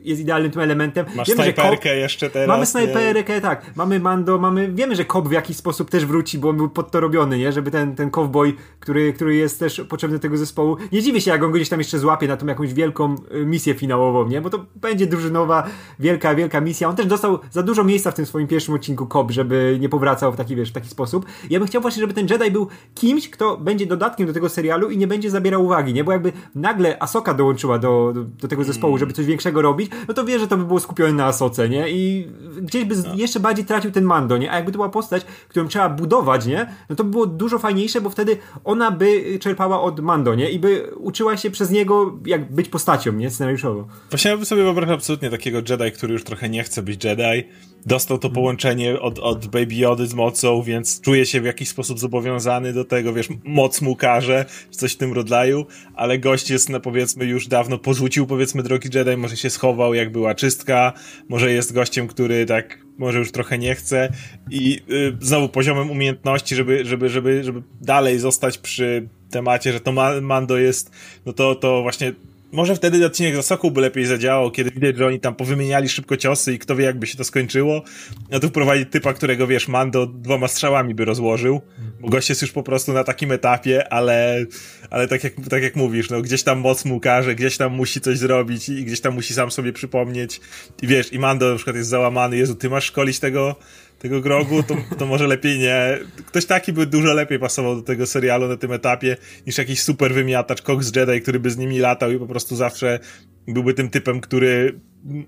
jest idealnym tym elementem. Masz wiemy, snajperkę jeszcze teraz. Mamy snajperkę, nie? tak. Mamy Mando, mamy, wiemy, że Cobb w jakiś sposób też wróci, bo on był pod to robiony, nie? Żeby ten, ten cowboy, który, który jest też potrzebny tego zespołu. Nie dziwię się, jak on go gdzieś tam jeszcze złapie na tą jakąś wielką e, misję finałową, nie? Bo to będzie drużynowa, wielka, wielka misja. On też dostał za dużo miejsca w tym swoim pierwszym odcinku Cobb, żeby nie powracał w taki, wiesz, w taki sposób. Ja bym chciał właśnie, żeby ten Jedi był kimś, kto będzie dodatkiem do tego serialu i nie będzie zabierał uwagi, nie? Bo jakby nagle Asoka dołączyła do, do, do tego zespołu, żeby coś większego robić, no to wie, że to by było skupione na Asoce, nie? I gdzieś by no. jeszcze bardziej tracił ten Mando, nie? A jakby to była postać, którą trzeba budować, nie? No to by było dużo fajniejsze, bo wtedy ona by czerpała od Mando, nie? I by uczyła się przez niego, jak być postacią, nie? Scenariuszowo. Właśnie ja bym sobie wyobrażał absolutnie takiego Jedi, który już trochę nie chce być Jedi, dostał to połączenie od, od Baby Jody z mocą, więc czuje się w jakiś sposób zobowiązany do tego, wiesz, moc mu każe, coś w tym rodzaju, ale gość jest, no powiedzmy, już dawno porzucił, powiedzmy, drogi Jedi, może się schował, jak była czystka, może jest gościem, który tak może już trochę nie chce i y, znowu poziomem umiejętności, żeby, żeby, żeby, żeby dalej zostać przy temacie, że to Mando jest, no to, to właśnie może wtedy odcinek Zasoku by lepiej zadziałał, kiedy widać, że oni tam powymieniali szybko ciosy i kto wie, jakby się to skończyło. No tu wprowadzić typa, którego wiesz, Mando dwoma strzałami by rozłożył, bo gość jest już po prostu na takim etapie, ale, ale tak jak, tak jak mówisz, no gdzieś tam moc mu każe, gdzieś tam musi coś zrobić i gdzieś tam musi sam sobie przypomnieć. I wiesz, i Mando na przykład jest załamany, Jezu, ty masz szkolić tego tego grogu, to, to może lepiej nie. Ktoś taki by dużo lepiej pasował do tego serialu na tym etapie, niż jakiś super wymiatacz Cox Jedi, który by z nimi latał i po prostu zawsze byłby tym typem, który,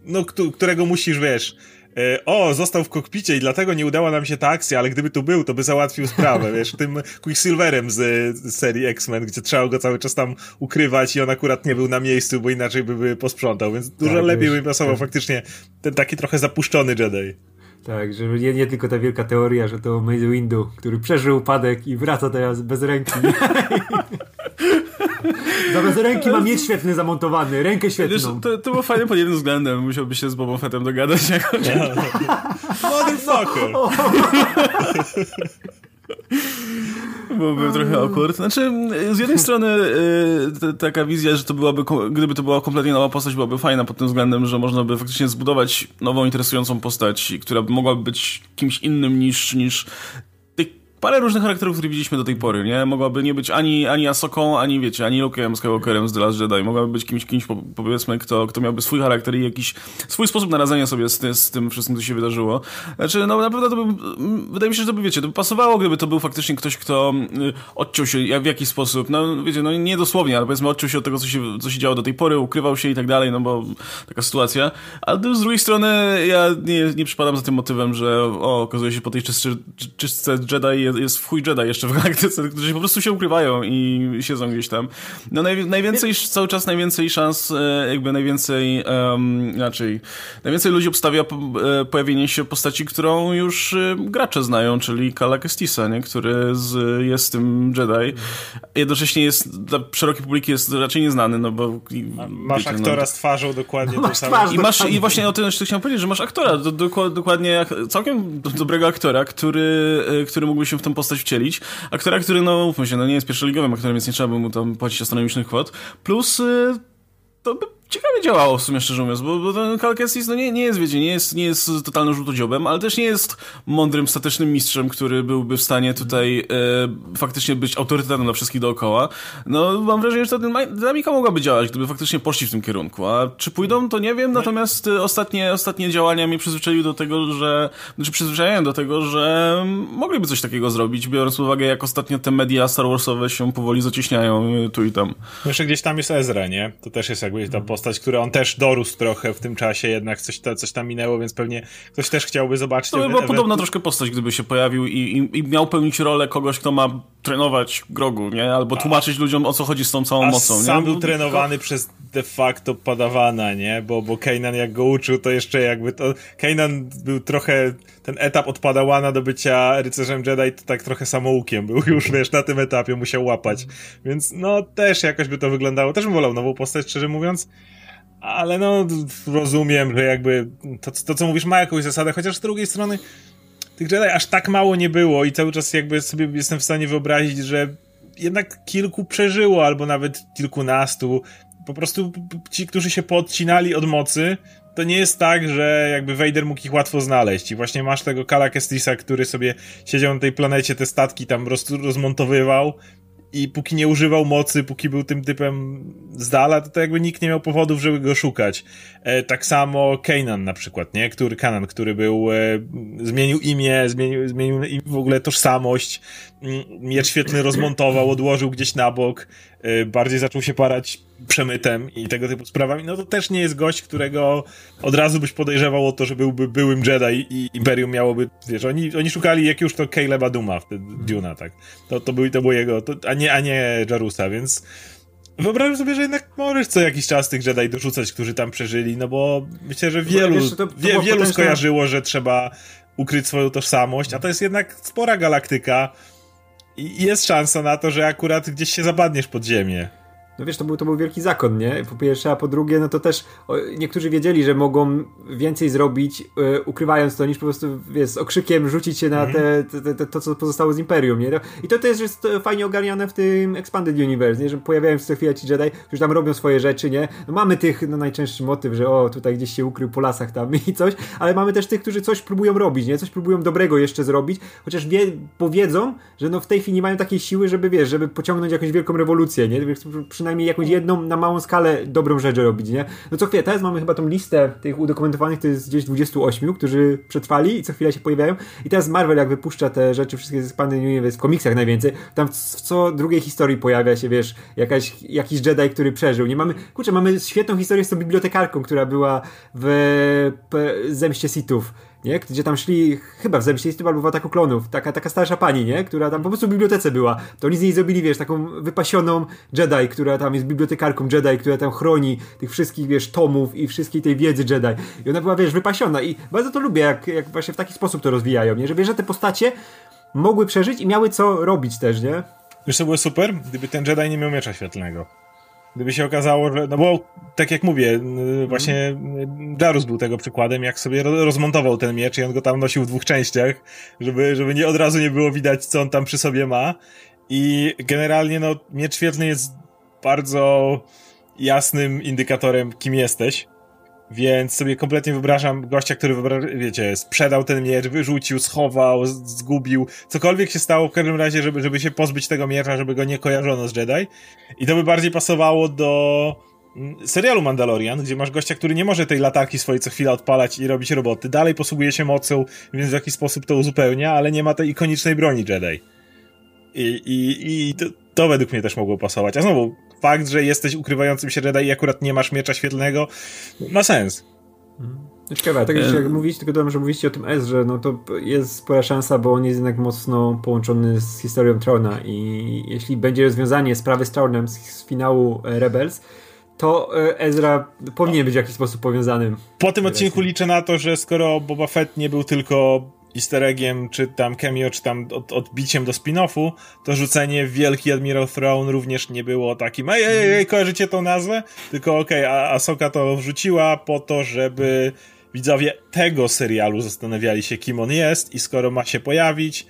no, którego musisz, wiesz, e, o, został w kokpicie i dlatego nie udała nam się ta akcja, ale gdyby tu był, to by załatwił sprawę, wiesz, tym Quicksilverem z, z serii X-Men, gdzie trzeba go cały czas tam ukrywać i on akurat nie był na miejscu, bo inaczej by, by posprzątał, więc dużo tak, lepiej by pasował tak. faktycznie ten taki trochę zapuszczony Jedi. Tak, że nie, nie tylko ta wielka teoria, że to Maze Windu, który przeżył upadek i wraca teraz bez ręki. [laughs] Zamiast ręki ma mieć świetny zamontowany, rękę świetną. Wiesz, to, to było fajne pod jednym względem. Musiałby się z Bobą Fettem dogadać jakoś. [laughs] Motherfucker! [laughs] Byłoby trochę awkward. Znaczy, z jednej strony y, taka wizja, że to byłaby, gdyby to była kompletnie nowa postać, byłaby fajna pod tym względem, że można by faktycznie zbudować nową, interesującą postać, która by mogła być kimś innym niż, niż parę różnych charakterów, które widzieliśmy do tej pory, nie? Mogłaby nie być ani, ani Asoką, ani wiecie, ani Luke'em Skywalkerem z The Last Jedi. Mogłaby być kimś, kimś powiedzmy, kto, kto miałby swój charakter i jakiś swój sposób naradzenia sobie z, z tym wszystkim, co się wydarzyło. Znaczy, no na pewno to by, wydaje mi się, że to by, wiecie, to by pasowało, gdyby to był faktycznie ktoś, kto odciął się w jakiś sposób, no wiecie, no nie dosłownie, ale powiedzmy odciął się od tego, co się, co się działo do tej pory, ukrywał się i tak dalej, no bo taka sytuacja. Ale z drugiej strony ja nie, nie przypadam za tym motywem, że o, okazuje się po tej czystce Jedi jest, w chuj Jedi jeszcze w galaktyce, [laughs] którzy po prostu się ukrywają i siedzą gdzieś tam. No naj, najwięcej, cały czas najwięcej szans, e, jakby najwięcej, um, inaczej, najwięcej ludzi obstawia e, pojawienie się postaci, którą już e, gracze znają, czyli Kala Kestisa, nie? który z, jest tym Jedi. Jednocześnie jest, dla szerokiej publiki jest raczej nieznany, no bo... Masz wiecie, aktora no, z twarzą dokładnie [laughs] no, masz twarz, I, masz, I właśnie o tym jeszcze chciałem powiedzieć, że masz aktora, do, do, dokładnie, całkiem dobrego aktora, który, który mógłby się w tą postać wcielić. Aktora, który, no mówmy się, no nie jest pierwszoligowym aktorem, więc nie trzeba by mu tam płacić astronomicznych kwot. Plus y, to by ciekawie działało w sumie, szczerze mówiąc, bo, bo ten Cal Kestis, no nie, nie jest, wiecie, nie jest, nie jest totalnym żółtodziobem, ale też nie jest mądrym, statycznym mistrzem, który byłby w stanie tutaj e, faktycznie być autorytetem dla wszystkich dookoła. No, mam wrażenie, że ta dynamika mogłaby działać, gdyby faktycznie poszli w tym kierunku, a czy pójdą, to nie wiem, natomiast e, ostatnie, ostatnie działania mnie przyzwyczaiły do tego, że, znaczy przyzwyczajają do tego, że mogliby coś takiego zrobić, biorąc pod uwagę, jak ostatnio te media Star Warsowe się powoli zacieśniają e, tu i tam. Jeszcze gdzieś tam jest Ezra, nie? To też jest jakby ta postać, która on też dorósł trochę w tym czasie, jednak coś, ta, coś tam minęło, więc pewnie ktoś też chciałby zobaczyć. To by była podobna troszkę postać, gdyby się pojawił i, i, i, miał pełnić rolę kogoś, kto ma trenować grogu, nie? Albo tłumaczyć ludziom, o co chodzi z tą całą A mocą, sam nie? był trenowany przez de facto padawana, nie? Bo, bo Kanan jak go uczył, to jeszcze jakby to... Kanan był trochę... Ten etap od padawana do bycia rycerzem Jedi to tak trochę samoukiem był już, wiesz, na tym etapie musiał łapać. Więc no też jakoś by to wyglądało. Też bym wolał nową postać, szczerze mówiąc. Ale no, rozumiem, że jakby to, to, co mówisz, ma jakąś zasadę, chociaż z drugiej strony tych Jedi aż tak mało nie było i cały czas jakby sobie jestem w stanie wyobrazić, że jednak kilku przeżyło, albo nawet kilkunastu. Po prostu ci, którzy się podcinali od mocy, to nie jest tak, że jakby Vader mógł ich łatwo znaleźć i właśnie masz tego Kala Kestisa, który sobie siedział na tej planecie, te statki tam roz, rozmontowywał i póki nie używał mocy, póki był tym typem z dala, to, to jakby nikt nie miał powodów, żeby go szukać. E, tak samo Kanan na przykład, nie? Który, Kanan, który był, e, zmienił imię, zmienił, zmienił w ogóle tożsamość, mm, miecz świetny rozmontował, odłożył gdzieś na bok, e, bardziej zaczął się parać przemytem i tego typu sprawami, no to też nie jest gość, którego od razu byś podejrzewał o to, że byłby byłym Jedi i Imperium miałoby, wiesz, oni, oni szukali jak już to Caleba Duma, wtedy Duna, tak. To, to, był, to było jego, to, a, nie, a nie Jarusa, więc wyobrażam sobie, że jednak możesz co jakiś czas tych Jedi dorzucać, którzy tam przeżyli, no bo myślę, że wielu, wiesz, to, to wie, wielu skojarzyło, że trzeba ukryć swoją tożsamość, a to jest jednak spora galaktyka i jest szansa na to, że akurat gdzieś się zapadniesz pod ziemię no wiesz, to był, to był wielki zakon, nie? Po pierwsze, a po drugie, no to też o, niektórzy wiedzieli, że mogą więcej zrobić, y, ukrywając to, niż po prostu, wiesz, z okrzykiem rzucić się na mm. te, te, te, to, co pozostało z Imperium, nie? I to też jest fajnie ogarniane w tym Expanded Universe, nie? Że pojawiają się co chwilę ci Jedi, którzy tam robią swoje rzeczy, nie? No mamy tych, no najczęstszy motyw, że o, tutaj gdzieś się ukrył po lasach tam i coś, ale mamy też tych, którzy coś próbują robić, nie? Coś próbują dobrego jeszcze zrobić, chociaż wie, powiedzą, że no w tej chwili nie mają takiej siły, żeby, wiesz, żeby pociągnąć jakąś wielką rewolucję, nie? Przynajmniej przynajmniej jakąś jedną na małą skalę dobrą rzecz robić, nie? No co chwilę, teraz mamy chyba tą listę tych udokumentowanych, to jest gdzieś 28, którzy przetrwali i co chwilę się pojawiają. I teraz Marvel jak wypuszcza te rzeczy wszystkie z Expanded Universe w komiksach najwięcej, tam w co drugiej historii pojawia się, wiesz, jakaś, jakiś Jedi, który przeżył. Nie mamy, kurczę, mamy świetną historię z tą bibliotekarką, która była w Zemście Sithów nie? Gdzie tam szli, chyba w Zemściejstwie albo w Ataku Klonów, taka, taka starsza pani, nie? Która tam po prostu w bibliotece była. To oni z niej zrobili, wiesz, taką wypasioną Jedi, która tam jest bibliotekarką Jedi, która tam chroni tych wszystkich, wiesz, tomów i wszystkiej tej wiedzy Jedi. I ona była, wiesz, wypasiona i bardzo to lubię, jak, jak właśnie w taki sposób to rozwijają, nie? Że wiesz, że te postacie mogły przeżyć i miały co robić też, nie? Wiesz, co było super? Gdyby ten Jedi nie miał miecza świetlnego. Gdyby się okazało, że. No bo, tak jak mówię, właśnie Jarus był tego przykładem, jak sobie rozmontował ten miecz i on go tam nosił w dwóch częściach, żeby, żeby nie od razu nie było widać, co on tam przy sobie ma. I generalnie, no, miecz świetlny jest bardzo jasnym indykatorem, kim jesteś. Więc sobie kompletnie wyobrażam gościa, który, wiecie, sprzedał ten miecz, wyrzucił, schował, zgubił, cokolwiek się stało w każdym razie, żeby, żeby się pozbyć tego miecza, żeby go nie kojarzono z Jedi. I to by bardziej pasowało do mm, serialu Mandalorian, gdzie masz gościa, który nie może tej latarki swojej co chwila odpalać i robić roboty. Dalej posługuje się mocą, więc w jakiś sposób to uzupełnia, ale nie ma tej ikonicznej broni Jedi. I, i, i to, to według mnie też mogło pasować. A znowu, fakt, że jesteś ukrywającym się Jedi i akurat nie masz miecza świetlnego, ma sens. No ciekawe, tak jak e... mówić, tylko dodam, że mówiliście o tym S, że no to jest spora szansa, bo on jest jednak mocno połączony z historią Trona i jeśli będzie rozwiązanie sprawy z Tronem z, z finału Rebels, to e, Ezra powinien być w jakiś sposób powiązanym. Po tym odcinku liczę na to, że skoro Boba Fett nie był tylko easter czy tam cameo, czy tam od, odbiciem do spin-offu, to rzucenie Wielki Admiral Throne również nie było takim ej, ej, ej, kojarzycie tą nazwę? Tylko okej, okay, a Asoka to wrzuciła po to, żeby widzowie tego serialu zastanawiali się, kim on jest i skoro ma się pojawić,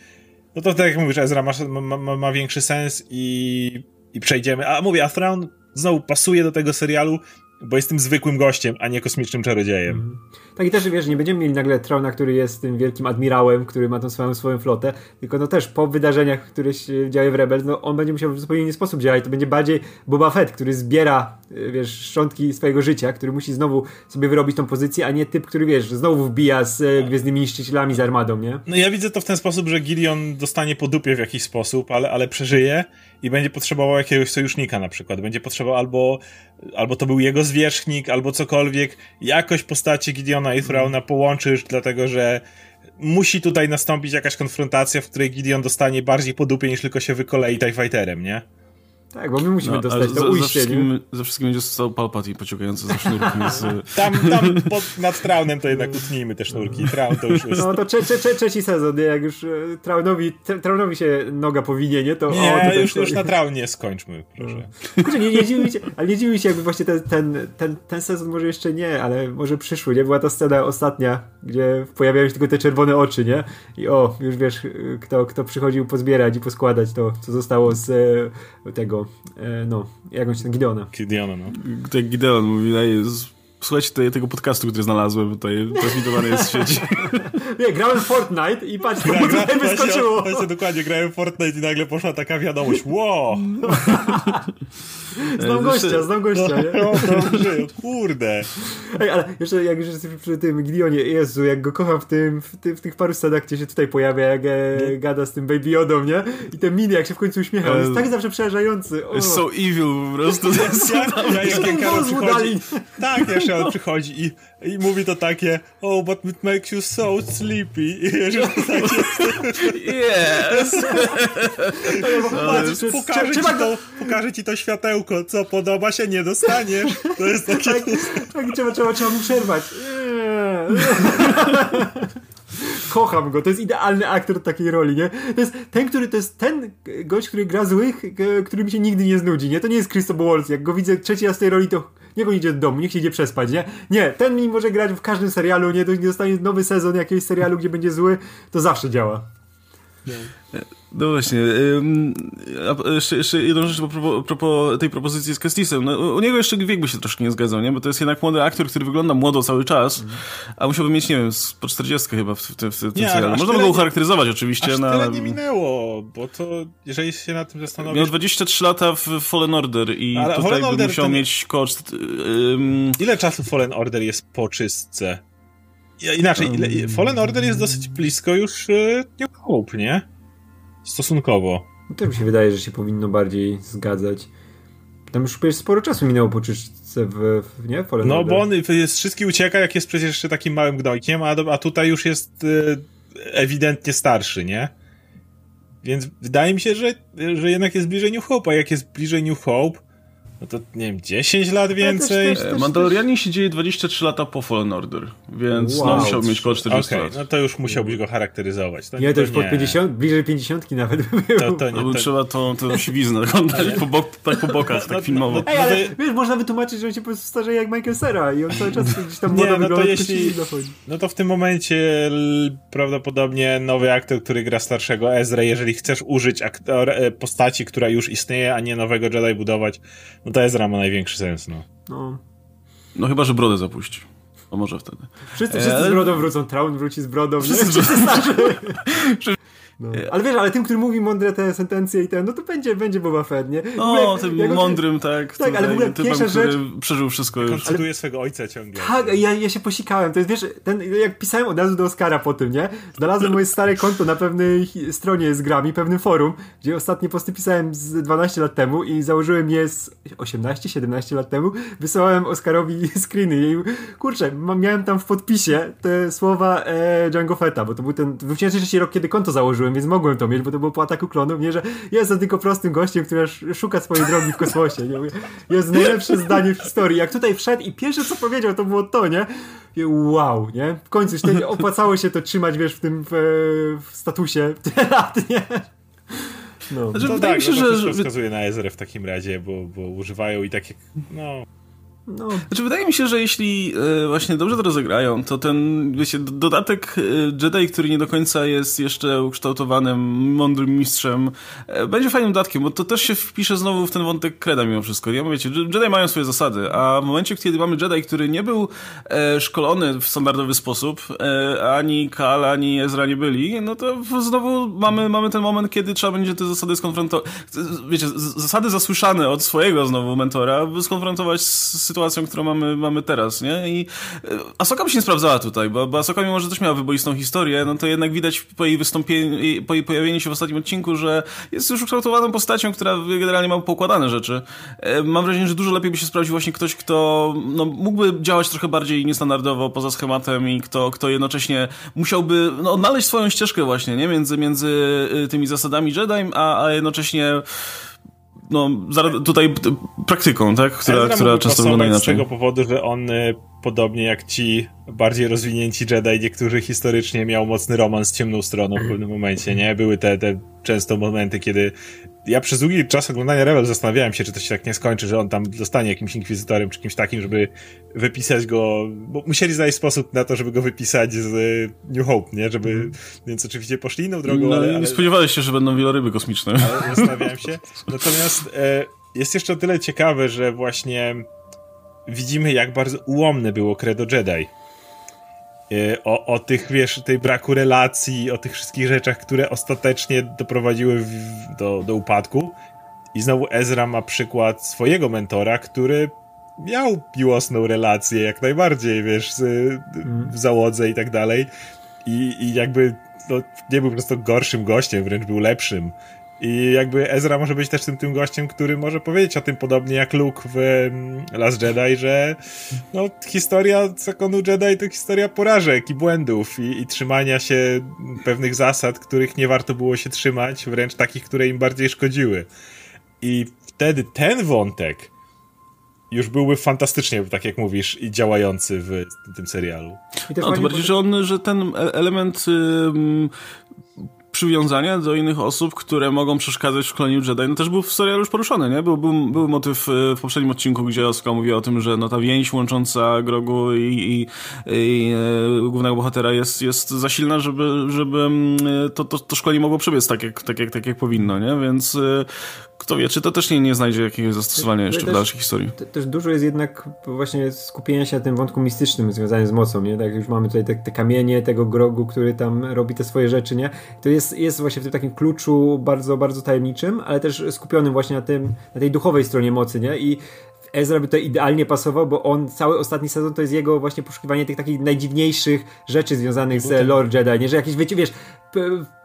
no to tak jak mówisz, Ezra ma, ma, ma większy sens i, i przejdziemy. A mówię, a Thrawn znowu pasuje do tego serialu, bo jestem zwykłym gościem, a nie kosmicznym czarodziejem. Mm. Tak i też, wiesz, nie będziemy mieli nagle Trona, który jest tym wielkim admirałem, który ma tą swoją, swoją flotę, tylko no też po wydarzeniach, które się działy w Rebels, no on będzie musiał w zupełnie inny sposób działać. To będzie bardziej Boba Fett, który zbiera, y, wiesz, szczątki swojego życia, który musi znowu sobie wyrobić tą pozycję, a nie typ, który, wiesz, znowu wbija z y, Gwiezdnymi Niszczycielami, z armadą, nie? No ja widzę to w ten sposób, że Gideon dostanie po dupie w jakiś sposób, ale, ale przeżyje i będzie potrzebował jakiegoś sojusznika na przykład. Będzie potrzebował albo, albo to był jego zwierzchnik, albo cokolwiek. Jakoś postacie Gideona i Thrauna połączysz, dlatego że musi tutaj nastąpić jakaś konfrontacja, w której Gideon dostanie bardziej po dupie niż tylko się wykolei TIE Fighterem, nie? Tak, bo my musimy No, dostać to za, ujście, za, wszystkim, nie? za wszystkim będzie stał Palpatine pociągający za sznurki. [laughs] z, Tam, tam [laughs] pod, nad traunem to jednak utnijmy te sznurki. Traun to już jest... No to trze, trze, trze, trzeci sezon, nie? Jak już e, Traunowi, Tra- Traunowi się noga powinie, nie? To o, Nie, tutaj już, już stoi. na traunie skończmy, proszę. Kurczę, nie, nie dziwi się, ale nie dziwi się, jakby właśnie ten, ten, ten, ten sezon może jeszcze nie, ale może przyszły, nie? Była ta scena ostatnia, gdzie pojawiają się tylko te czerwone oczy, nie? I o, już wiesz, y, kto, kto przychodził pozbierać i poskładać to, co zostało z tego, e, no, jakąś ten Gideona. Gideona, no. tak Gideon mówi, daje, słuchajcie tutaj tego podcastu, który znalazłem, tutaj transmitowany jest w sieci. [laughs] Nie, grałem w Fortnite i patrz, co Gra, tutaj właśnie, wyskoczyło. właśnie dokładnie, grałem w Fortnite i nagle poszła taka wiadomość. Wow! [laughs] Znam gościa, znam gościa, nie? No, dobrze, kurde. Ej, ale jeszcze jak już jesteśmy przy tym Gideonie, Jezu, jak go kocham w tym, w, tym, w tych paru scenach, gdzie się tutaj pojawia, jak e, gada z tym Baby Yodą, nie? I te miny, jak się w końcu uśmiecha, on jest tak zawsze przerażający. O. So evil po prostu. Ja, ja, jak, jak Karol Mózgu przychodzi, dali. tak, on przychodzi i, i mówi to takie oh, but it makes you so sleepy. [laughs] I wiesz, to takie, Yes! [laughs] patrz, jest- pokażę, ci to, pokażę ci to światełko, co podoba się, nie dostaniesz. To jest takie... Tak, tak trzeba, trzeba, trzeba mu przerwać. [laughs] Kocham go, to jest idealny aktor takiej roli, nie? To jest ten, który, to jest ten gość, który gra złych, e, który mi się nigdy nie znudzi, nie? To nie jest Christopher Waltz, jak go widzę trzeci raz w tej roli, to niech on idzie do domu, niech się idzie przespać, nie? Nie, ten mi może grać w każdym serialu, nie? To nie dostanie nowy sezon jakiegoś serialu, gdzie będzie zły, to zawsze działa. No właśnie, jeszcze, jedną rzecz a propos, tej propozycji z Kestisem. No, u- niego jeszcze wiek by się troszkę nie zgadzał, nie? Bo to jest jednak młody aktor, który wygląda młodo cały czas, a musiałby mieć, nie wiem, po 40 chyba w, tym- w tym Nie, serialu. Można by go ucharakteryzować oczywiście Aż na... tyle nie minęło, bo to, jeżeli się nad tym zastanowisz... Miał 23 lata w Fallen Order i Ale tutaj Fallen by Order musiał nie- mieć koszt... Ym, Ile czasu Fallen Order jest po czystce? Inaczej, ile, Fallen Order jest dosyć blisko już y, New Hope, nie? Stosunkowo. No to mi się wydaje, że się powinno bardziej zgadzać. Tam już przecież sporo czasu minęło po czystce w, w nie? Fallen No Order. bo on jest wszystki ucieka, jak jest przecież jeszcze takim małym gnojkiem, a, a tutaj już jest y, ewidentnie starszy, nie? Więc wydaje mi się, że, że jednak jest bliżej New Hope, a jak jest bliżej New Hope, no to nie wiem, 10 lat więcej. też- e, Mandalorianie się dzieje 23 lata po Fallen Order, więc Wow. no, musiał mieć około 40 Okej, lat. no to już musiałbyś go charakteryzować. To, Nie, to już pod nie. 50, bliżej 50 nawet by To, było. to No nie, bo to, trzeba to, to siwiznę oglądać po, bok, tak po bokach, No, tak filmowo. no, Ej, ale wiesz, można wytłumaczyć, że on się po prostu starzeje jak Michael Cera i on cały czas gdzieś tam Nie, młodo no to jeśli-. No to w tym momencie l, prawdopodobnie nowy aktor, który gra starszego Ezra, jeżeli chcesz użyć aktor, e, postaci, która już istnieje, a nie nowego Jedi budować, no to Ezra ma największy sens, no. No. No chyba, że brodę zapuści. A może wtedy. Wszyscy, E, wszyscy z brodą wrócą, Traun wróci z brodą, Wszyscy nie? z brodą. [laughs] [laughs] No. Ale wiesz, ale tym, który mówi mądre te sentencje i ten, no to będzie, będzie Boba Fett, nie? O, tym jak on- mądrym, tak. Tak, ale w ogóle typem, pierwsza który rzecz- przeżył wszystko już. cytuje swego ojca ciągle. Tak, ja, ja się posikałem. To jest, wiesz, ten, jak pisałem od razu do Oscara po tym, nie? Znalazłem moje stare konto na pewnej stronie z grami, pewnym forum, gdzie ostatnie posty pisałem z 12 lat temu i założyłem je z 18-17 lat temu. Wysyłałem Oscarowi [laughs] screeny i kurczę, miałem tam w podpisie te słowa e, Django Fetta, bo to był ten 2003 rok, kiedy konto założyłem, więc mogłem to mieć, bo to było po ataku klonów, nie? Że jestem tylko prostym gościem, który sz- szuka swojej drogi w kosmosie, nie? Jest najlepsze zdanie w historii. Jak tutaj wszedł i pierwsze co powiedział, to było to, nie? I wow, nie? W końcu nie opłacało się to trzymać, wiesz, w tym w, w statusie tyle lat, [laughs] nie? No. Znaczy, To wydaje tak, mi się, no to że, wszystko że, wskazuje na Ezrę w takim razie, bo, bo używają i tak jak, no... No, Znaczy, wydaje mi się, że jeśli e, właśnie dobrze to rozegrają, to ten, wiecie, dodatek e, Jedi, który nie do końca jest jeszcze ukształtowanym, mądrym mistrzem, e, będzie fajnym dodatkiem, bo to też się wpisze znowu w ten wątek kreda mimo wszystko. Bo wiecie, Jedi mają swoje zasady, a w momencie, kiedy mamy Jedi, który nie był szkolony w standardowy sposób, ani Kal, ani Ezra nie byli, no to znowu mamy, mamy ten moment, kiedy trzeba będzie te zasady skonfrontować. Wiecie, zasady zasłyszane od swojego znowu mentora, skonfrontować z sytuacją, którą mamy, mamy teraz, nie? I e, Asoka by się nie sprawdzała tutaj, bo, bo Asoka mimo, że też miała wyboistą historię, no to jednak widać po jej wystąpieniu, po jej pojawieniu się w ostatnim odcinku, że jest już ukształtowaną postacią, która generalnie ma poukładane rzeczy. E, Mam wrażenie, że dużo lepiej by się sprawdził właśnie ktoś, kto no, mógłby działać trochę bardziej niestandardowo, poza schematem i kto, kto jednocześnie musiałby no, odnaleźć swoją ścieżkę właśnie, nie? Między, między y, tymi zasadami Jedi, a, a jednocześnie no, tutaj praktyką, tak? Która, Ezra która często wygląda inaczej. z tego powodu, że on y, podobnie jak ci bardziej rozwinięci Jedi, niektórzy historycznie miał mocny romans z ciemną stroną w pewnym momencie, nie? Były te, te często momenty, kiedy ja przez długi czas oglądania Rebel zastanawiałem się, czy to się tak nie skończy, że on tam zostanie jakimś inkwizytorem, czy kimś takim, żeby wypisać go, bo musieli znaleźć sposób na to, żeby go wypisać z New Hope, nie? Żeby, mm. więc oczywiście poszli inną drogą, no, ale, ale... Nie spodziewałeś się, że będą wieloryby kosmiczne. Ale zastanawiałem się. Natomiast e, jest jeszcze o tyle ciekawe, że właśnie widzimy, jak bardzo ułomne było Credo Jedi. E, o, o tych, wiesz, tej braku relacji, o tych wszystkich rzeczach, które ostatecznie doprowadziły w, do, do upadku. I znowu Ezra ma przykład swojego mentora, który miał miłosną relację, jak najbardziej, wiesz, z, mm. w załodze i tak dalej. I, i jakby no, nie był po prostu gorszym gościem, wręcz był lepszym. I jakby Ezra może być też tym, tym gościem, który może powiedzieć o tym podobnie jak Luke w mm, Last Jedi, że no, historia zakonu Jedi to historia porażek i błędów i, i trzymania się pewnych zasad, których nie warto było się trzymać, wręcz takich, które im bardziej szkodziły. I wtedy ten wątek już byłby fantastycznie, tak jak mówisz, i działający w tym serialu. No, to bardziej, że on, że ten e- element przywiązania do innych osób, które mogą przeszkadzać w szkoleniu Jedi, no też był w serialu już poruszony, nie? Był, był, był motyw e, w poprzednim odcinku, gdzie Oska mówiła o tym, że no ta więź łącząca Grogu i, i, i e, głównego bohatera jest, jest za silna, żeby, żeby mm, to, to, to szkolenie mogło przebiec tak jak, tak, jak, tak jak powinno, nie? Więc e, kto wie, czy to też nie, nie znajdzie jakiegoś zastosowania jeszcze też, w dalszej historii. Też dużo jest jednak właśnie skupienia się na tym wątku mistycznym związanym z mocą, nie? Tak już mamy tutaj te, te kamienie, tego Grogu, który tam robi te swoje rzeczy, nie? To jest jest, właśnie w tym takim kluczu bardzo, bardzo tajemniczym, ale też skupionym właśnie na tym, na tej duchowej stronie mocy, nie? I Ezra by to idealnie pasował, bo on cały ostatni sezon to jest jego właśnie poszukiwanie tych takich najdziwniejszych rzeczy związanych z Lord Jedi, nie? Że jakieś, wiecie, wiesz,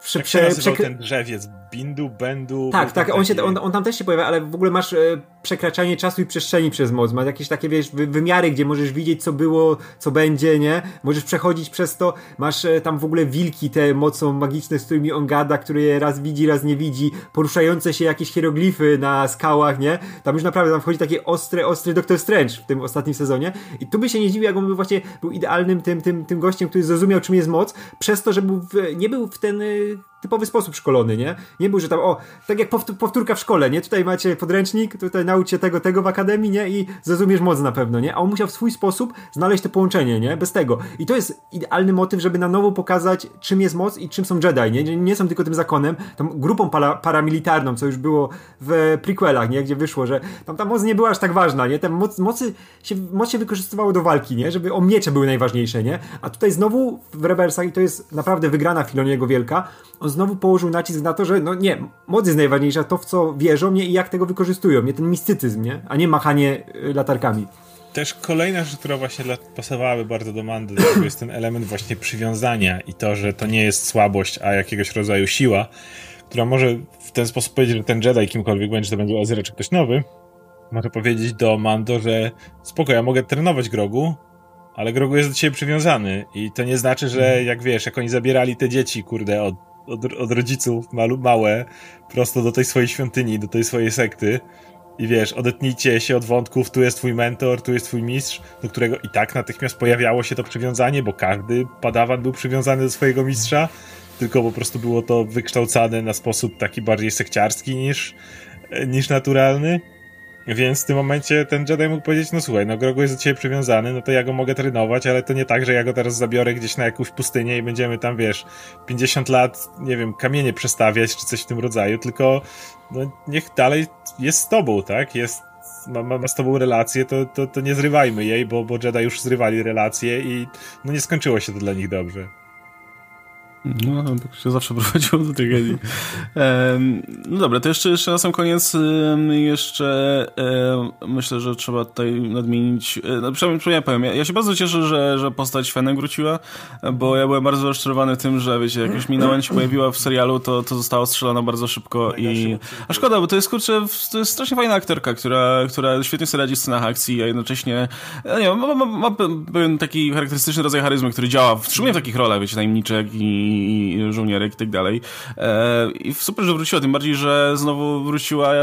prze, prze, prze, ten drzewiec, bindu, bendu. Tak, tak, on, się, on, on tam też się pojawia, ale w ogóle masz e, przekraczanie czasu i przestrzeni przez moc. Masz jakieś takie, wiesz, wymiary, gdzie możesz widzieć, co było, co będzie, nie? Możesz przechodzić przez to. Masz e, tam w ogóle wilki te mocą magiczne, z którymi on gada, które je raz widzi, raz nie widzi. Poruszające się jakieś hieroglify na skałach, nie? Tam już naprawdę tam wchodzi taki ostry, ostry Doctor Strange w tym ostatnim sezonie. I tu by się nie dziwił, jak on by właśnie był idealnym tym, tym, tym gościem, który zrozumiał, czym jest moc, przez to, że był w, nie był w ten y, typowy sposób szkolony, nie? Nie był, że tam, o, tak jak powtórka w szkole, nie? Tutaj macie podręcznik, tutaj nauczcie tego, tego w akademii, nie? I zrozumiesz moc na pewno, nie? A on musiał w swój sposób znaleźć to połączenie, nie? Bez tego. I to jest idealny motyw, żeby na nowo pokazać, czym jest moc i czym są Jedi, nie? Nie są tylko tym zakonem, tą grupą para, paramilitarną, co już było w prequelach, nie? Gdzie wyszło, że tam ta moc nie była aż tak ważna, nie? Te moc, mocy się, moc się wykorzystywało do walki, nie? Żeby o miecze były najważniejsze, nie? A tutaj znowu w Rebelsach, i to jest naprawdę wygrana Filoniego wielka, on znowu położył nacisk na to, że no nie, moc jest najważniejsza, to w co wierzą nie i jak tego wykorzystują, nie ten mistycyzm, nie? A nie machanie y, latarkami. Też kolejna rzecz, która właśnie pasowałaby bardzo do Mandy, to jest ten element właśnie przywiązania i to, że to nie jest słabość, a jakiegoś rodzaju siła, która może w ten sposób powiedzieć, że ten Jedi kimkolwiek będzie, to będzie Ezra czy ktoś nowy, może powiedzieć do Mando, że spoko, ja mogę trenować Grogu, ale Grogu jest do ciebie przywiązany i to nie znaczy, że jak wiesz, jak oni zabierali te dzieci, kurde, od od, od rodziców malu, małe prosto do tej swojej świątyni, do tej swojej sekty i wiesz, odetnijcie się od wątków, tu jest twój mentor, tu jest twój mistrz, do którego i tak natychmiast pojawiało się to przywiązanie, bo każdy padawan był przywiązany do swojego mistrza, tylko po prostu było to wykształcane na sposób taki bardziej sekciarski niż, niż naturalny. Więc w tym momencie ten Jedi mógł powiedzieć, no słuchaj, no Grogu jest do ciebie przywiązany, no to ja go mogę trenować, ale to nie tak, że ja go teraz zabiorę gdzieś na jakąś pustynię i będziemy tam, wiesz, 50 lat, nie wiem, kamienie przestawiać czy coś w tym rodzaju, tylko no niech dalej jest z tobą, tak? Jest, ma, ma z tobą relację, to, to, to nie zrywajmy jej, bo, bo Jedi już zrywali relacje i no nie skończyło się to dla nich dobrze. No, tak się zawsze [laughs] prowadziło do tragedii. no dobra, to jeszcze, jeszcze na sam koniec jeszcze myślę, że trzeba tutaj nadmienić, e, no, przynajmniej ja powiem, ja, ja, się bardzo cieszę, że, że postać Fenem wróciła, bo ja byłem bardzo rozczarowany tym, że wiecie, jak już Minałem się pojawiła w serialu, to, to została strzelona bardzo szybko i... A szkoda, bo to jest, kurczę, to jest strasznie fajna aktorka, która, która świetnie sobie radzi w scenach akcji, a jednocześnie, no nie ma, ma, ma, ma pewien taki charakterystyczny rodzaj charyzmy, który działa, szczególnie w takich rolach, wiecie, tajemniczek i i, żołnierek i tak dalej. E, I super, że wróciła, tym bardziej, że znowu wróciła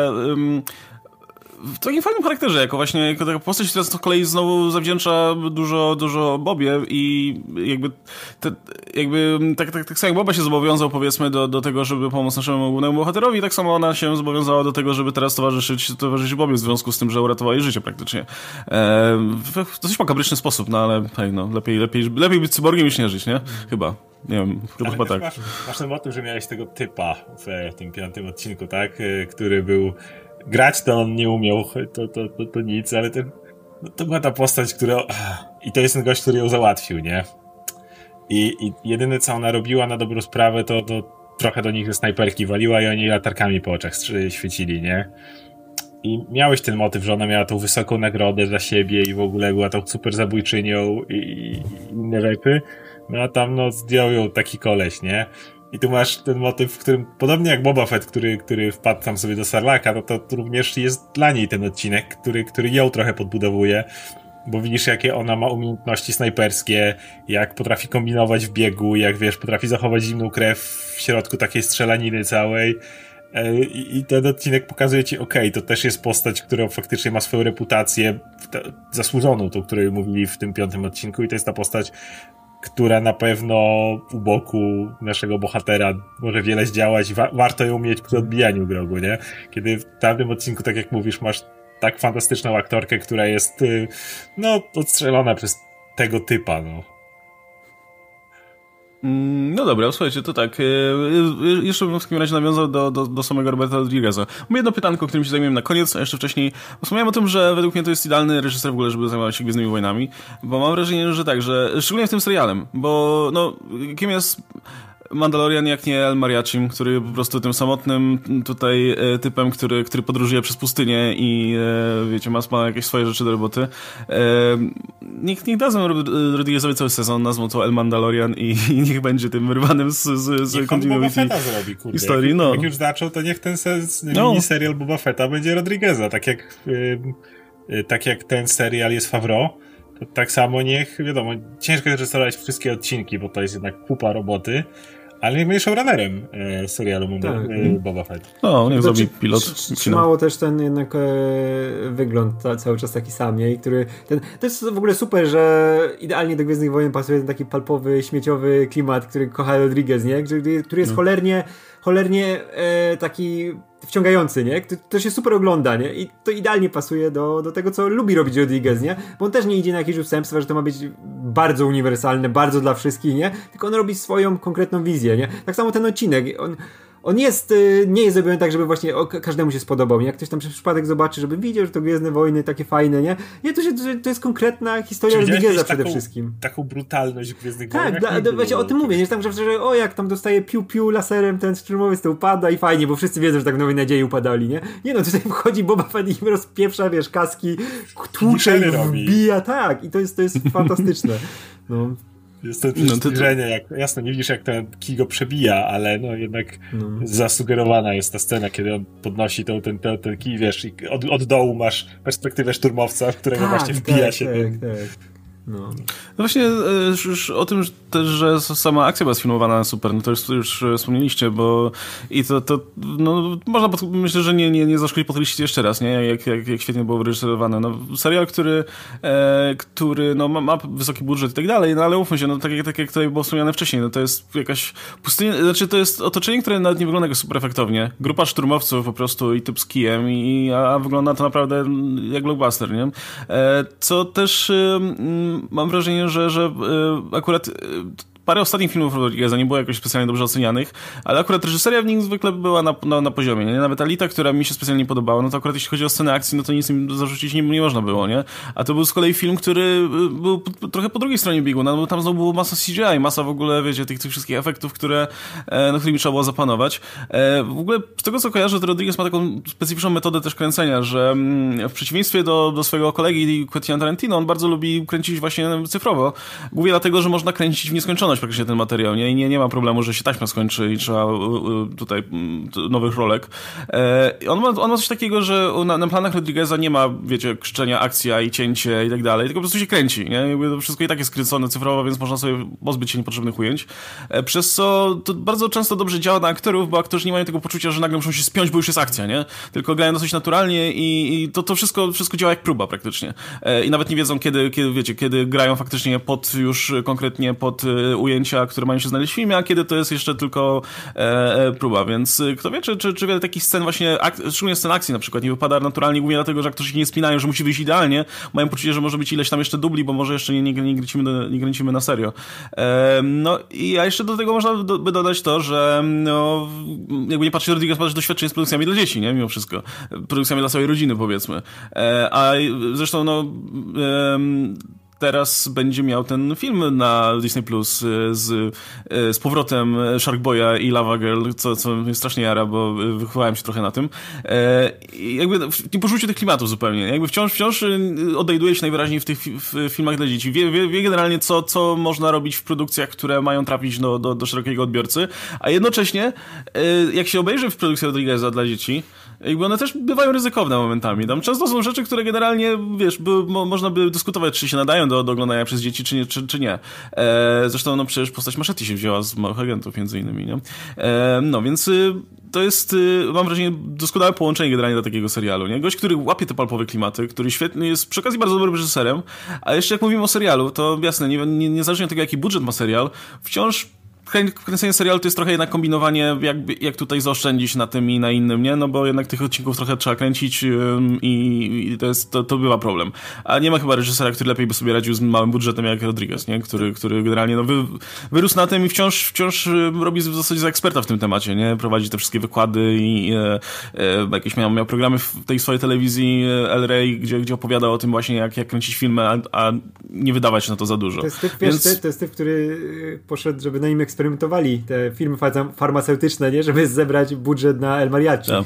w takim fajnym charakterze, jako właśnie jako taka postać, która z kolei znowu zawdzięcza dużo, dużo Bobie i jakby, te, jakby tak, tak, tak samo jak Boba się zobowiązał powiedzmy do, do tego, żeby pomóc naszemu głównemu bohaterowi, tak samo ona się zobowiązała do tego, żeby teraz towarzyszyć, towarzyszyć Bobie w związku z tym, że uratowała jej życie praktycznie. E, w dosyć makabryczny sposób, no ale hej, no, lepiej, lepiej, lepiej być cyborgiem niż nie żyć, nie? Chyba. Nie wiem, chyba, chyba tak. Masz, masz motyw, że miałeś tego typa w tym piątym odcinku, tak? E, który był grać to on nie umiał, to, to, to, to nic, ale ten, no to była ta postać, która... I to jest ten gość, który ją załatwił, nie? I, i jedyne, co ona robiła na dobrą sprawę, to, to trochę do nich ze snajperki waliła i oni latarkami po oczach świecili, nie? I miałeś ten motyw, że ona miała tą wysoką nagrodę dla siebie i w ogóle była tą super zabójczynią i, i inne rzeczy. No a tam no zdjął ją taki koleś, nie? I tu masz ten motyw, w którym, podobnie jak Boba Fett, który, który wpadł tam sobie do Sarlaka, to, to również jest dla niej ten odcinek, który, który ją trochę podbudowuje, bo widzisz, jakie ona ma umiejętności snajperskie, jak potrafi kombinować w biegu, jak wiesz, potrafi zachować zimną krew w środku takiej strzelaniny całej. E, I ten odcinek pokazuje ci, okay, to też jest postać, która faktycznie ma swoją reputację zasłużoną, tą, której mówili w tym piątym odcinku, i to jest ta postać, która na pewno u boku naszego bohatera może wiele zdziałać wa warto ją mieć przy odbijaniu grogu, nie? Kiedy w tamtym odcinku, tak jak mówisz, masz tak fantastyczną aktorkę, która jest, y, no, odstrzelona przez tego typa, no. Mm, no dobra, słuchajcie, to tak. E, e, jeszcze bym w takim razie nawiązał do, do, do samego Roberta Rodrigueza. Mam jedno pytanko, którym się zajmiemy na koniec, a jeszcze wcześniej wspomniałem o tym, że według mnie to jest idealny reżyser w ogóle, żeby zajmować się Gwiezdnymi Wojnami, bo mam wrażenie, że tak, że szczególnie w tym serialem, bo no, kim jest Mandalorian jak nie El Mariachim, który po prostu tym samotnym tutaj e, typem, który, który podróżuje przez pustynię i e, wiecie, ma, ma jakieś swoje rzeczy do roboty. E, niech, niech dadzą Rodriguezowi cały sezon, nazwą to El Mandalorian i, [laughs] i niech będzie tym wyrwanym z, z, z niech continuity Boba zrobi, kurde. historii. No. Jak już zaczął, to niech ten se, no. miniserial Boba Fetta będzie Rodrigueza, tak jak, yy, tak jak ten serial jest Favreau. Tak samo niech, wiadomo, ciężko jest rejestrować wszystkie odcinki, bo to jest jednak kupa roboty, ale nie showrunnerem e, serialu tak. e, Boba Fett. No, niech zrobi pilot. Trzymało też ten jednak e, wygląd ta, cały czas taki sam, nie? który, ten, to jest w ogóle super, że idealnie do Gwiezdnych Wojen pasuje ten taki palpowy, śmieciowy klimat, który kocha Rodriguez, nie? Który, który jest no. cholernie, cholernie e, taki wciągający, nie? To, się super ogląda, nie? I to idealnie pasuje do, do tego, co lubi robić Rodriguez, nie? Bo on też nie idzie na jakieś ustępstwa, że to ma być bardzo uniwersalne, bardzo dla wszystkich, nie? Tylko on robi swoją konkretną wizję, nie? Tak samo ten odcinek, on on jest, y, nie jest zrobiony tak, żeby właśnie każdemu się spodobał. Nie? Jak ktoś tam przez przypadek zobaczy, żeby widział, że to Gwiezdne Wojny takie fajne, nie? Nie, to, się, to jest konkretna historia Rodrigueza przede taką, wszystkim. Taką brutalność Gwiezdnych tak, Wojnach. Tak, właśnie o tym mówię, nie? Tam, że, że o, jak tam dostaje piu-piu laserem, ten szturmowiec to upada i fajnie, bo wszyscy wiedzą, że tak w Nowej Nadziei upadali, nie? Nie no, tutaj [laughs] wchodzi Boba Fett i rozpieprza, wiesz, kaski, tłucze i wbija, tak. I to jest, to jest fantastyczne. No. Jest to no, to, jak, jasno, nie widzisz jak ten kij go przebija, ale no jednak no. zasugerowana jest ta scena, kiedy on podnosi tą, ten, ten, ten kij, wiesz, i od, od dołu masz perspektywę szturmowca, w którego tak, właśnie wbija tak, się tak, ten... Tak. No. no właśnie e, już o tym też, że sama akcja była sfilmowana super, no to już, już wspomnieliście, bo i to, to no, można, pod, myślę, że nie, nie, nie zaszkodzi podkreślić jeszcze raz, nie? Jak, jak, jak świetnie było wyreżyserowane. No, serial, który, e, który no, ma, ma, wysoki budżet i tak dalej, no ale ufmy się, no tak, jak, tak jak tutaj było wspomniane wcześniej, no to jest jakaś pustynia, znaczy to jest otoczenie, które nawet nie wygląda super efektownie. Grupa szturmowców po prostu i typ z kijem, i, a, a wygląda to naprawdę jak blockbuster, nie? E, co też mam wrażenie, że, że e, akurat e, parę ostatnich filmów Rodrigueza nie było jakoś specjalnie dobrze ocenianych, ale akurat reżyseria w nich zwykle była na, na, na poziomie, nie? Nawet Alita, która mi się specjalnie podobała, no to akurat jeśli chodzi o scenę akcji, no to nic im zarzucić nie, nie można było, nie? A to był z kolei film, który y, był trochę po drugiej stronie bieguna, no bo tam znowu było masa CGI, masa w ogóle, wiecie, tych, tych wszystkich efektów, które, e, na którymi trzeba było zapanować. E, w ogóle z tego, co kojarzę, to Rodriguez ma taką specyficzną metodę też kręcenia, że mm, w przeciwieństwie do, do swojego kolegi Quentin Tarantino, on bardzo lubi kręcić właśnie cyfrowo, głównie dlatego, że można kręcić w nieskończoność praktycznie ten materiał, nie? I nie, nie ma problemu, że się taśma skończy i trzeba tutaj nowych rolek. On ma, on ma coś takiego, że na, na planach Rodrigueza nie ma, wiecie, krzczenia, akcja i cięcie i tak dalej, tylko po prostu się kręci, nie? Jakby to wszystko i tak jest kręcone cyfrowo, więc można sobie pozbyć się niepotrzebnych ujęć. Przez co to bardzo często dobrze działa na aktorów, bo aktorzy nie mają tego poczucia, że nagle muszą się spiąć, bo już jest akcja, nie? Tylko grają dosyć naturalnie i, i to, to wszystko, wszystko działa jak próba praktycznie. I nawet nie wiedzą, kiedy, kiedy, wiecie, kiedy grają faktycznie pod już konkretnie pod ujęcia, które mają się znaleźć w filmie, a kiedy to jest jeszcze tylko e, próba, więc kto wie, czy, czy, czy wiele takich scen właśnie, szczególnie scen akcji na przykład, nie wypada naturalnie, głównie dlatego, że aktorzy się nie spinają, że musi wyjść idealnie, mają poczucie, że może być ileś tam jeszcze dubli, bo może jeszcze nie, nie, nie, kręcimy, do, nie kręcimy na serio. E, no i a jeszcze do tego można do, by dodać to, że no, jakby nie patrzeć, Rodriguez ma doświadczenie z produkcjami dla dzieci, nie? Mimo wszystko. Produkcjami dla całej rodziny, powiedzmy. E, a zresztą, no, teraz będzie miał ten film na Disney Plus e, z, e, z powrotem Sharkboya i Lava Girl, co, co mnie strasznie jara, bo wychowałem się trochę na tym. I jakby nie porzucił tych klimatów zupełnie. Jakby wciąż, wciąż odnajduje się najwyraźniej w tych w filmach dla dzieci. Wie, wie, wie generalnie, co, co można robić w produkcjach, które mają trafić do, do, do szerokiego odbiorcy, a jednocześnie, jak się obejrzy w produkcji Rodrigueza dla dzieci, jakby one też bywają ryzykowne momentami. Tam często są rzeczy, które generalnie, wiesz, by, mo, można by dyskutować, czy się nadają do, do oglądania przez dzieci, czy nie. Czy, czy nie. E, zresztą, no przecież postać Maszety się wzięła z Małych Agentów, między innymi, nie? E, no, więc y, to jest, y, mam wrażenie, doskonałe połączenie generalnie do takiego serialu, nie? Gość, który łapie te palpowe klimaty, który świetny jest, przy okazji bardzo dobrym reżyserem, a jeszcze jak mówimy o serialu, to jasne, nie, nie, niezależnie od tego, jaki budżet ma serial, wciąż kręcenie serialu to jest trochę jednak kombinowanie, jak, jak tutaj zaoszczędzić na tym i na innym, nie? No bo jednak tych odcinków trochę trzeba kręcić i, i to, jest, to, to bywa problem. A nie ma chyba reżysera, który lepiej by sobie radził z małym budżetem jak Rodriguez, nie? Który, który generalnie no, wy, wyrósł na tym i wciąż, wciąż robi w zasadzie za eksperta w tym temacie, nie? Prowadzi te wszystkie wykłady i e, e, jakieś miał, miał programy w tej swojej telewizji El Rey, gdzie, gdzie opowiadał o tym właśnie, jak, jak kręcić filmy, a, a nie wydawać na to za dużo. To jest typ, Więc... wiesz, to jest typ, który poszedł, żeby na nim eksperymentować eksperymentowali te firmy farmaceutyczne, nie? Żeby zebrać budżet na El Mariachi. No.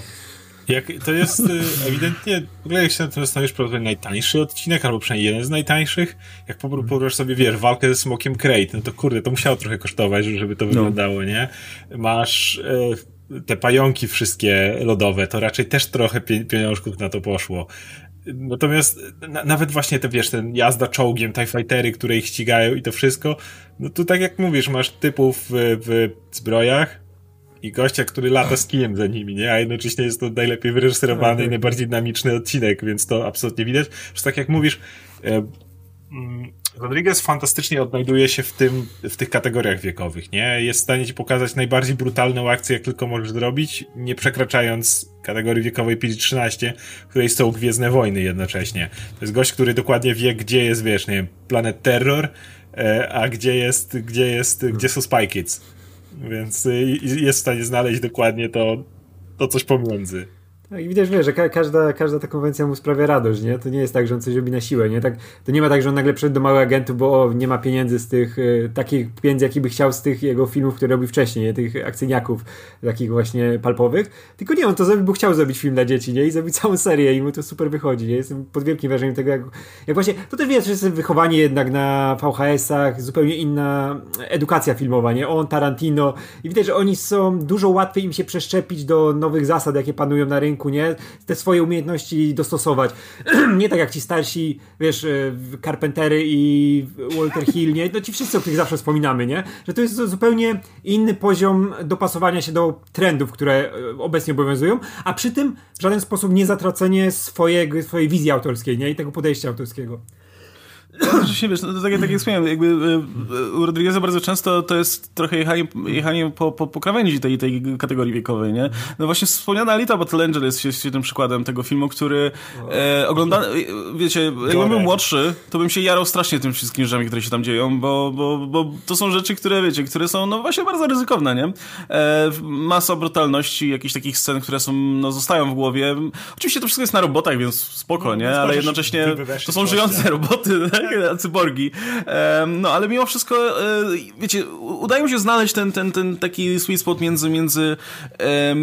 Jak, to jest y, ewidentnie, w ogóle jak się na tym zastanowisz, prawdopodobnie najtańszy odcinek, albo przynajmniej jeden z najtańszych. Jak poprowadzisz sobie, wiesz, walkę ze smokiem Crate, no to kurde, to musiało trochę kosztować, żeby to no. wyglądało, nie? Masz y, te pająki wszystkie lodowe, to raczej też trochę pieniążków na to poszło. Natomiast na, nawet właśnie te, wiesz, ten jazda czołgiem, TIE Fightery, które ich ścigają i to wszystko, no to tak jak mówisz, masz typów w, w zbrojach i gościa, który lata z kijem za nimi, nie? A jednocześnie jest to najlepiej wyreżyserowany tak, i tak. najbardziej dynamiczny odcinek, więc to absolutnie widać. Że tak jak mówisz, e, mm, Rodriguez fantastycznie odnajduje się w tym, w tych kategoriach wiekowych, nie? Jest w stanie ci pokazać najbardziej brutalną akcję, jak tylko możesz zrobić, nie przekraczając kategorii wiekowej PG-13, w której są Gwiezdne Wojny jednocześnie. To jest gość, który dokładnie wie, gdzie jest, wiesz, nie wiem, Planet Terror, e, a gdzie jest, gdzie jest, gdzie są Spy Kids. Więc y, jest w stanie znaleźć dokładnie to, to coś pomiędzy. No i widać, że ka każda, każda ta konwencja mu sprawia radość, nie? To nie jest tak, że on coś robi na siłę, nie? Tak, to nie ma tak, że on nagle przyszedł do małych agentów, bo o, nie ma pieniędzy z tych, y, takich pieniędzy, jaki by chciał z tych jego filmów, które robił wcześniej, nie? Tych akcyjniaków, takich właśnie palpowych. Tylko nie, on to zrobił, bo chciał zrobić film dla dzieci, nie? I zrobić całą serię i mu to super wychodzi, nie? Jestem pod wielkim wrażeniem tego, jak, jak właśnie, to też wiesz, że jest wychowanie jednak na VHS-ach, zupełnie inna edukacja filmowa, nie? On, Tarantino i widać, że oni są, dużo łatwiej im się przeszczepić do nowych zasad, jakie panują na rynku, nie? Te swoje umiejętności dostosować. [clears throat] nie tak jak ci starsi, wiesz, e, Carpentery i Walter Hill, nie? No ci wszyscy, o których zawsze wspominamy, nie? Że to jest zupełnie inny poziom dopasowania się do trendów, które e, obecnie obowiązują, a przy tym w żaden sposób nie zatracenie swojego, swojej wizji autorskiej, nie? I tego podejścia autorskiego. Rzeczywiście, wiesz, no, tak, tak jak wspomniałem, jakby e, u Rodrigueza bardzo często to jest trochę jechanie, jechanie po, po, po krawędzi tej, tej kategorii wiekowej, nie? No właśnie wspomniana Alita Battle Angel jest świetnym przykładem tego filmu, który e, ogląda, e, wiecie, jakbym był młodszy, to bym się jarał strasznie tym wszystkim rzeczami, które się tam dzieją, bo, bo, bo to są rzeczy, które, wiecie, które są, no właśnie bardzo ryzykowne, nie? E, masa brutalności, jakichś takich scen, które są, no zostają w głowie. Oczywiście to wszystko jest na robotach, więc spoko, no, nie? Ale jednocześnie to są żyjące roboty, tak? Cyborgi. No, ale mimo wszystko, e, wiecie, udaje mi się znaleźć ten, ten, ten taki sweet spot między, między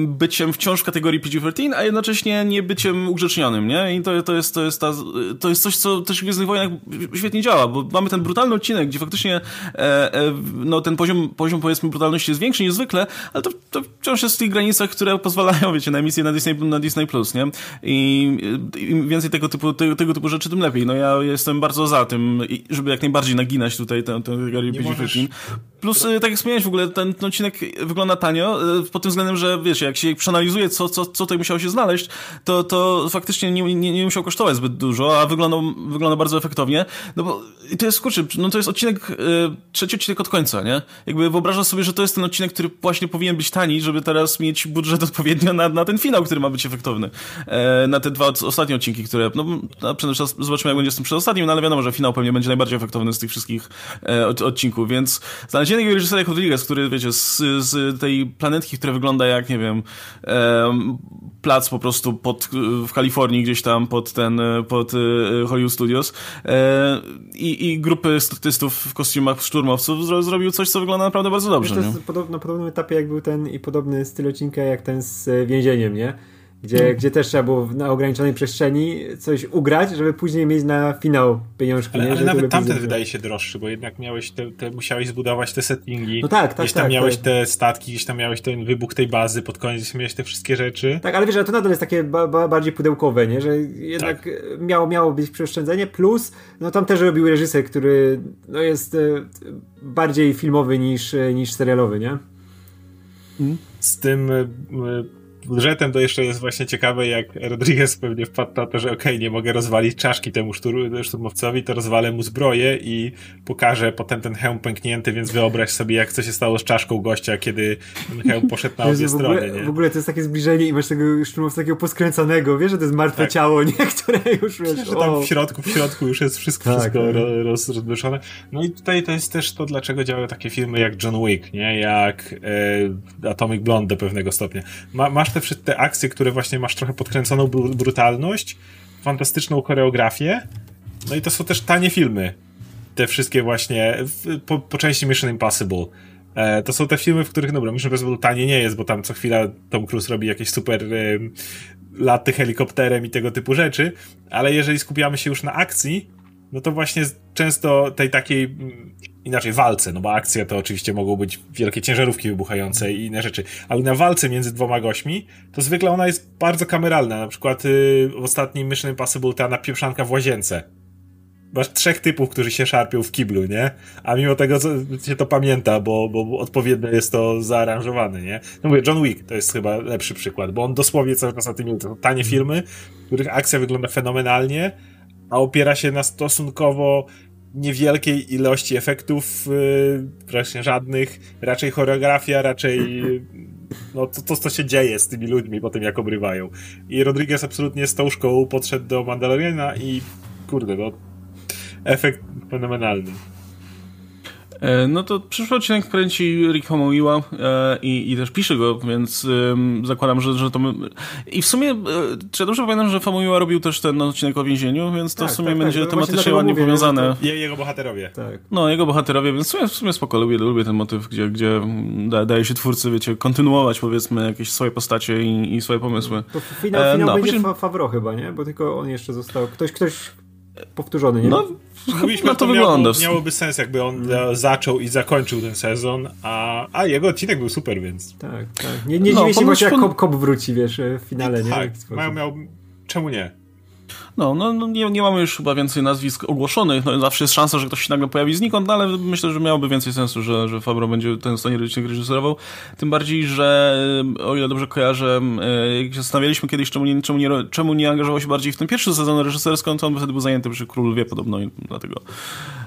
byciem wciąż w kategorii PG-13, a jednocześnie nie byciem ugrzecznionym, nie? I to, to, jest, to, jest ta, to jest coś, co też w Gwiezdnych Wojnach świetnie działa, bo mamy ten brutalny odcinek, gdzie faktycznie e, e, no, ten poziom, poziom, powiedzmy, brutalności jest większy niż zwykle, ale to, to wciąż jest w tych granicach, które pozwalają, [laughs] wiecie, na emisję na Disney, na Disney Plus, nie? I im więcej tego typu, tego, tego typu rzeczy, tym lepiej. No ja jestem bardzo za tym, żeby jak najbardziej naginać tutaj tę kategorię PG-13. Plus, y, tak jak wspomniałeś w ogóle, ten, ten odcinek wygląda tanio, y, pod tym względem, że wiesz, jak się przeanalizuje, co, co, co tutaj musiało się znaleźć, to, to faktycznie nie, nie, nie musiał kosztować zbyt dużo, a wygląda, wygląda bardzo efektownie. No bo to jest, kurczę, no to jest odcinek, y, trzeci odcinek od końca, nie? Jakby wyobrażam sobie, że to jest ten odcinek, który właśnie powinien być tani, żeby teraz mieć budżet odpowiednio na, na ten finał, który ma być efektowny. E, na te dwa ostatnie odcinki, które, no, na zobaczymy, jak będzie z tym przedostatnim, no ale wiadomo, że finał pewnie będzie najbardziej efektowny z tych wszystkich e, odcinków, więc znalezienie takiego reżysera jak Rodriguez, który, wiecie, z, z tej planetki, która wygląda jak, nie wiem, e, plac po prostu pod, w Kalifornii gdzieś tam pod ten, pod e, Hollywood Studios e, i, i grupy statystów w kostiumach szturmowców zro, zrobił coś, co wygląda naprawdę bardzo dobrze. Wiesz, to jest podobno, na podobnym etapie jak był ten i podobny styl odcinka jak ten z więzieniem, nie? Gdzie, no. gdzie też trzeba było na ograniczonej przestrzeni coś ugrać, żeby później mieć na finał pieniążki. Ale, nie? ale nawet tamten wydaje się droższy, bo jednak miałeś te, te, musiałeś zbudować te settingi. No tak, tak. Gdzieś tam tak, miałeś tak. te statki, gdzieś tam miałeś ten wybuch tej bazy, pod koniec miałeś te wszystkie rzeczy. Tak, ale wiesz, że to nadal jest takie ba ba bardziej pudełkowe, nie? Że jednak tak. miało, miało być przeoszczędzenie, plus no tam też robił reżyser, który no, jest e, bardziej filmowy niż, e, niż serialowy, nie? Z tym e, budżetem to jeszcze jest właśnie ciekawe, jak Rodriguez pewnie wpadł na to, że okej, okay, nie mogę rozwalić czaszki temu sztur szturmowcowi, to rozwalę mu zbroję i pokażę potem ten hełm pęknięty, więc wyobraź sobie, jak co się stało z czaszką gościa, kiedy ten hełm poszedł na obie strony. Nie? W ogóle to jest takie zbliżenie i masz tego szturmowca takiego poskręcanego, wiesz, że to jest martwe tak. ciało, nie? [laughs] Które już wiesz, że tam w środku, w środku już jest wszystko, tak, wszystko tak. roz, rozruszone. No i tutaj to jest też to, dlaczego działają takie filmy jak John Wick, nie? Jak e, Atomic Blonde do pewnego stopnia. Ma, masz te, te akcje, które właśnie masz trochę podkręconą brutalność, fantastyczną choreografię, no i to są też tanie filmy. Te wszystkie właśnie, po, po części Mission Impossible. E, to są te filmy, w których, dobra, Mission Impossible tanie nie jest, bo tam co chwila Tom Cruise robi jakieś super e, laty helikopterem i tego typu rzeczy, ale jeżeli skupiamy się już na akcji, no to właśnie często tej takiej mm, inaczej walce, no bo akcja to oczywiście mogą być wielkie ciężarówki wybuchające i inne rzeczy, ale na walce między dwoma gośćmi, to zwykle ona jest bardzo kameralna, na przykład yy, w ostatnim Mission Impossible ta napieprzanka w łazience. Masz trzech typów, którzy się szarpią w kiblu, nie? A mimo tego się to pamięta, bo, bo odpowiednio jest to zaaranżowane, nie? No mówię, John Wick to jest chyba lepszy przykład, bo on dosłownie cały czas na tym to tanie filmy, w których akcja wygląda fenomenalnie, a opiera się na stosunkowo niewielkiej ilości efektów, yy, właśnie żadnych, raczej choreografia, raczej [laughs] no to, to, co się dzieje z tymi ludźmi po tym, jak obrywają. I Rodriguez absolutnie z tą szkołą podszedł do Mandaloriana i kurde, no efekt fenomenalny. E, no to przyszły odcinek kręci Rick Homoiwa e, i, i też pisze go, więc e, zakładam, że, że to my... I w sumie, e, czy ja dobrze pamiętam, że Homoiwa robił też ten odcinek o więzieniu, więc to tak, w sumie tak, będzie tak. tematycznie ładnie mówię, powiązane. To... jego bohaterowie. Tak. No, jego bohaterowie, więc w sumie, w sumie spoko, lubię, lubię ten motyw, gdzie, gdzie da, daje się twórcy, wiecie, kontynuować powiedzmy jakieś swoje postacie i, i swoje pomysły. To finał, finał no, będzie później... Favro chyba, nie? Bo tylko on jeszcze został, ktoś, ktoś powtórzony, nie? No, Mówiliśmy, no to, to wygląda. Miało, miałoby sens, jakby on hmm. zaczął i zakończył ten sezon, a, a jego odcinek był super, więc. Tak, tak. Nie, nie no, dziwię się, bo jak Kop, Kop wróci, wiesz, w finale, nie? Tak, miał, miał, czemu nie? No, no, no nie, nie mamy już chyba więcej nazwisk ogłoszonych. No, zawsze jest szansa, że ktoś się nagle pojawi znikąd, no, ale myślę, że miałoby więcej sensu, że, że Fabro będzie ten stanie reżyserował. Tym bardziej, że e, o ile dobrze kojarzę, e, jak się zastanawialiśmy kiedyś, czemu nie, czemu nie, czemu nie angażował się bardziej w ten pierwszy sezon reżyserski, to on wtedy był zajęty przy Król Wie podobno i dlatego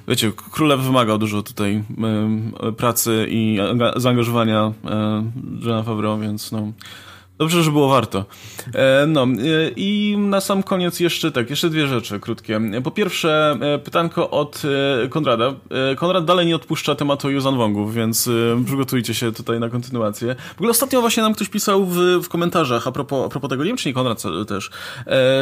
wiecie, Królew wymagał dużo tutaj pracy i zaangażowania Johna Favreau, więc no Dobrze, że było warto. E, no e, i na sam koniec jeszcze tak, jeszcze dwie rzeczy krótkie. Po pierwsze, e, pytanko od Konrada. Konrad dalej nie odpuszcza tematu Yuzan Wongów, więc przygotujcie się tutaj na kontynuację. W ogóle ostatnio właśnie nam ktoś pisał w, w komentarzach a propos, a propos tego, nie wiem czy nie Konrad też,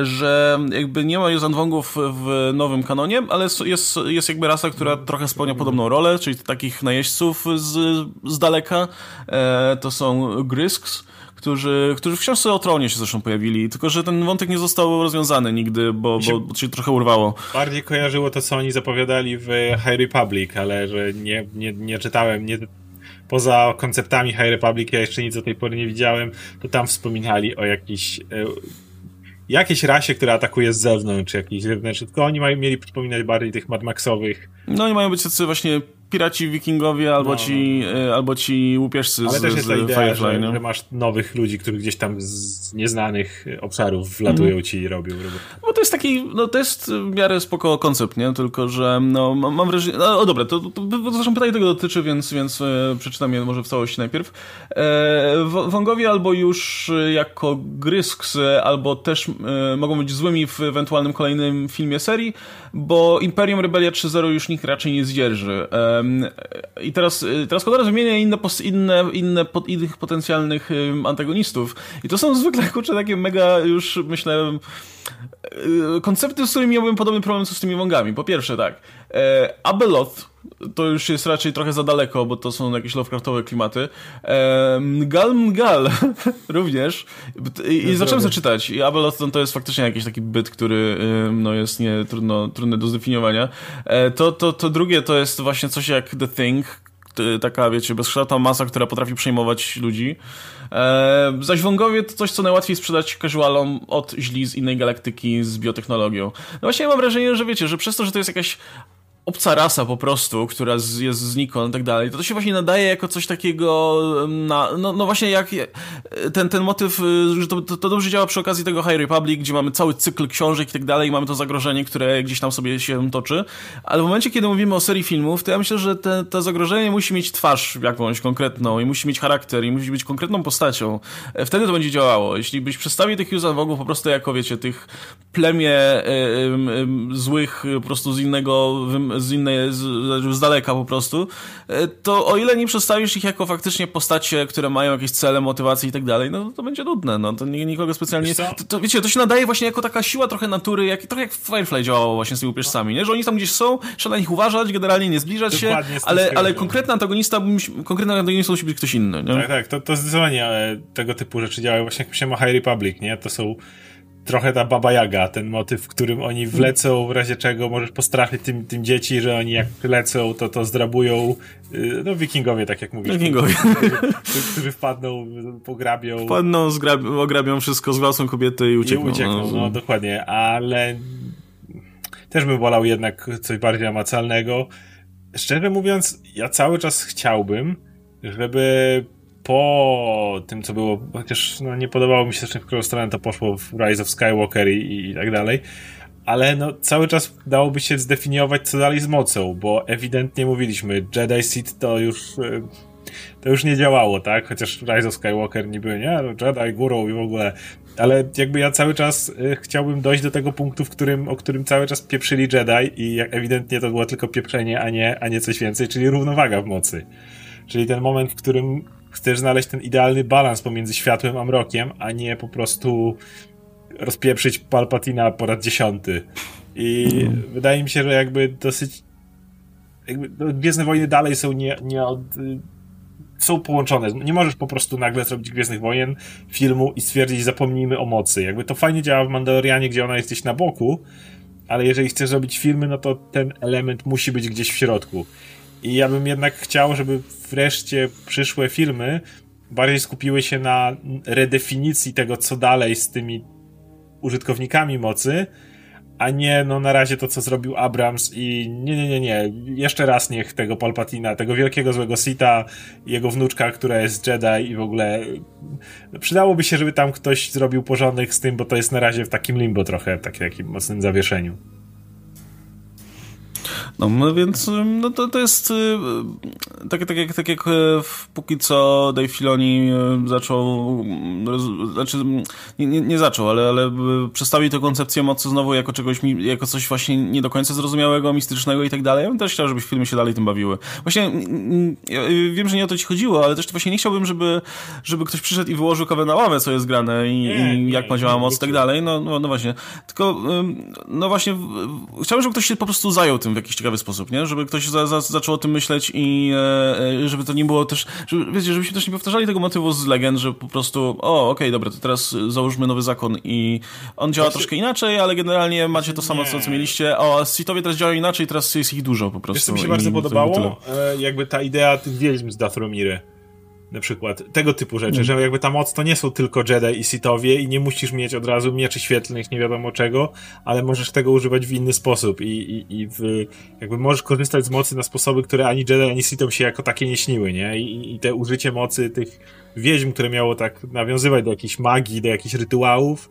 że jakby nie ma Yuzan Wongów w nowym kanonie, ale jest, jest jakby rasa, która trochę spełnia podobną rolę, czyli takich najeźdźców z, z daleka. to są Grysks którzy, którzy w książce o tronie się zresztą pojawili, tylko że ten wątek nie został rozwiązany nigdy, bo, bo, bo się trochę urwało. Bardziej kojarzyło to, co oni zapowiadali w High Republic, ale że nie, nie, nie czytałem, nie, poza konceptami High Republic ja jeszcze nic do tej pory nie widziałem, to tam wspominali o jakiejś e, jakiejś rasie, która atakuje z zewnątrz, jakiś zewnętrzny, tylko oni mają, mieli przypominać bardziej tych Mad Maxowych. No oni mają być tacy właśnie piraci wikingowie albo, no, ci, no. no. albo ci łupieżcy Ale z, też jest ta idea, Firefly. Że, no. że, masz nowych ludzi, którzy gdzieś tam z nieznanych obszarów wlatują mm. ci i robią. robią. Bo to jest taki, no to jest w miarę spoko koncept, nie? Tylko, że no, mam wrażenie, no o dobra, to, to, to zresztą pytanie tego dotyczy, więc, więc e, przeczytam je może w całości najpierw. E, Wągowie albo już jako Grysks, albo też e, mogą być złymi w ewentualnym kolejnym filmie serii, bo Imperium Rebelia 3.0 już nikt raczej nie zdzierży. I teraz, y, teraz Kodara wymienia inne, inne, inne innych potencjalnych antagonistów. I to są zwykle, kurczę, takie mega już, myślę, y, koncepty, z którymi miałbym podobny problem co z tymi wągami. Po pierwsze, tak, e, Abeloth to już jest raczej trochę za daleko, bo to są jakieś Lovecraftowe klimaty. Gal Mgal [laughs] również. I, i zacząłem zaczytać. I Abeloth to jest faktycznie jakiś taki byt, który no, jest nie, trudno, trudny do zdefiniowania. E, to, to, to drugie to jest właśnie coś jak The Thing, taka, wiecie, bezkształtna masa, która potrafi przejmować ludzi. E, zaś wągowie to coś, co najłatwiej sprzedać casualom od źli z innej galaktyki z biotechnologią. No właśnie ja mam wrażenie, że wiecie, że przez to, że to jest jakaś obca rasa po prostu, która z, jest znikąd i tak dalej, to to się właśnie nadaje jako coś takiego na, no, no właśnie jak ten, ten motyw, y, że to, to, dobrze działa przy okazji tego High Republic, gdzie mamy cały cykl książek i tak dalej mamy to zagrożenie, które gdzieś tam sobie się toczy, ale w momencie, kiedy mówimy o serii filmów, to ja myślę, że te, to zagrożenie musi mieć twarz jakąś konkretną i musi mieć charakter i musi być konkretną postacią. E, wtedy to będzie działało. Jeśli byś przedstawił tych Yuuzhan Vongów po prostu jako, wiecie, tych plemię y, y, złych po prostu z innego z innej, z, z daleka po prostu, e, to o ile nie przedstawisz ich jako faktycznie postacie, które mają jakieś cele, motywacje i tak dalej, no to będzie nudne, no to nikogo specjalnie... To, to, wiecie, to się nadaje właśnie jako taka siła trochę natury, jak, trochę jak Firefly działało właśnie z tymi upierzcami, nie? Że oni tam gdzieś są, trzeba na nich uważać, generalnie nie zbliżać się, ale, ale konkretny antagonista, konkretny antagonista musi być ktoś inny, nie? Tak, tak, to, to zdecydowanie tego typu rzeczy działają, właśnie jak myślałem o High Republic, nie? To są trochę ta Baba Jaga, ten motyw, w którym oni wlecą, w razie czego możesz postraszyć tym, tym dzieci, że oni jak lecą, to to zdrabują, y, no wikingowie, tak jak mówisz. Wikingowie. Którzy, którzy wpadną, pograbią. Wpadną, zgrab- ograbią wszystko, zgłaszą kobiety i uciekną. I uciekną, no, no dokładnie, ale też bym wolał jednak coś bardziej namacalnego. Szczerze mówiąc, ja cały czas chciałbym, żeby po tym, co było, chociaż no, nie podobało mi się też, w którą stronę to poszło w Rise of Skywalker i, i tak dalej, ale no, cały czas dałoby się zdefiniować, co dalej z mocą, bo ewidentnie mówiliśmy, Jedi Seed to już e, to już nie działało, tak? Chociaż Rise of Skywalker niby, nie? No, Jedi górą i w ogóle. Ale jakby ja cały czas y, chciałbym dojść do tego punktu, w którym, o którym cały czas pieprzyli Jedi i jak ewidentnie to było tylko pieprzenie, a nie, a nie coś więcej, czyli równowaga w mocy. Czyli ten moment, w którym chcesz znaleźć ten idealny balans pomiędzy światłem a mrokiem, a nie po prostu rozpieprzyć Palpatina po raz dziesiąty. I mm. wydaje mi się, że jakby dosyć jakby no, Gwiezdne Wojny dalej są nie, nie od, są połączone. Nie możesz po prostu nagle zrobić Gwiezdnych Wojen filmu i stwierdzić zapomnijmy o mocy. Jakby to fajnie działa w Mandalorianie, gdzie ona jest gdzieś na boku, ale jeżeli chcesz zrobić filmy, no to ten element musi być gdzieś w środku. I ja bym jednak chciał, żeby wreszcie przyszłe filmy bardziej skupiły się na redefinicji tego, co dalej z tymi użytkownikami mocy, a nie no na razie to, co zrobił Abrams i nie, nie, nie, nie, jeszcze raz niech tego Palpatina, tego wielkiego złego Sita, jego wnuczka, która jest Jedi i w ogóle przydałoby się, żeby tam ktoś zrobił porządek z tym, bo to jest na razie w takim limbo trochę, takim mocnym zawieszeniu. No więc no to, to jest tak, tak, jak, tak jak póki co Dave Filoni zaczął, znaczy nie, nie, nie zaczął, ale, ale przedstawił tę koncepcję mocy znowu jako czegoś, jako coś właśnie nie do końca zrozumiałego, mistycznego i tak dalej. Ja bym też chciał, żeby filmy się dalej tym bawiły. Właśnie ja wiem, że nie o to ci chodziło, ale też właśnie nie chciałbym, żeby, żeby ktoś przyszedł i wyłożył kawę na ławę, co jest grane i, nie, i jak ma działa moc i tak dalej. No, no, no właśnie. Tylko, no właśnie, chciałbym, żeby ktoś się po prostu zajął tym w jakiś ciekawy sposób, nie? Żeby ktoś za, za, zaczął o tym myśleć i e, e, żeby to nie było też, żeby, wiecie, żebyśmy też nie powtarzali tego motywu z legend, że po prostu, o, okej, okay, dobra, to teraz załóżmy nowy zakon i on działa troszkę inaczej, ale generalnie macie to samo, co, co mieliście. O, Sithowie teraz działają inaczej, teraz jest ich dużo po prostu. Wiesz, co mi się bardzo podobało? E, jakby ta idea tych wiedźm z Dathromiry na przykład. Tego typu rzeczy, mm. że jakby ta moc to nie są tylko Jedi i Sithowie i nie musisz mieć od razu mieczy świetlnych, nie wiadomo czego, ale możesz tego używać w inny sposób i, i, i w, jakby możesz korzystać z mocy na sposoby, które ani Jedi, ani Sithom się jako takie nie śniły, nie? I, i te użycie mocy tych wieźm, które miało tak nawiązywać do jakiejś magii, do jakichś rytuałów,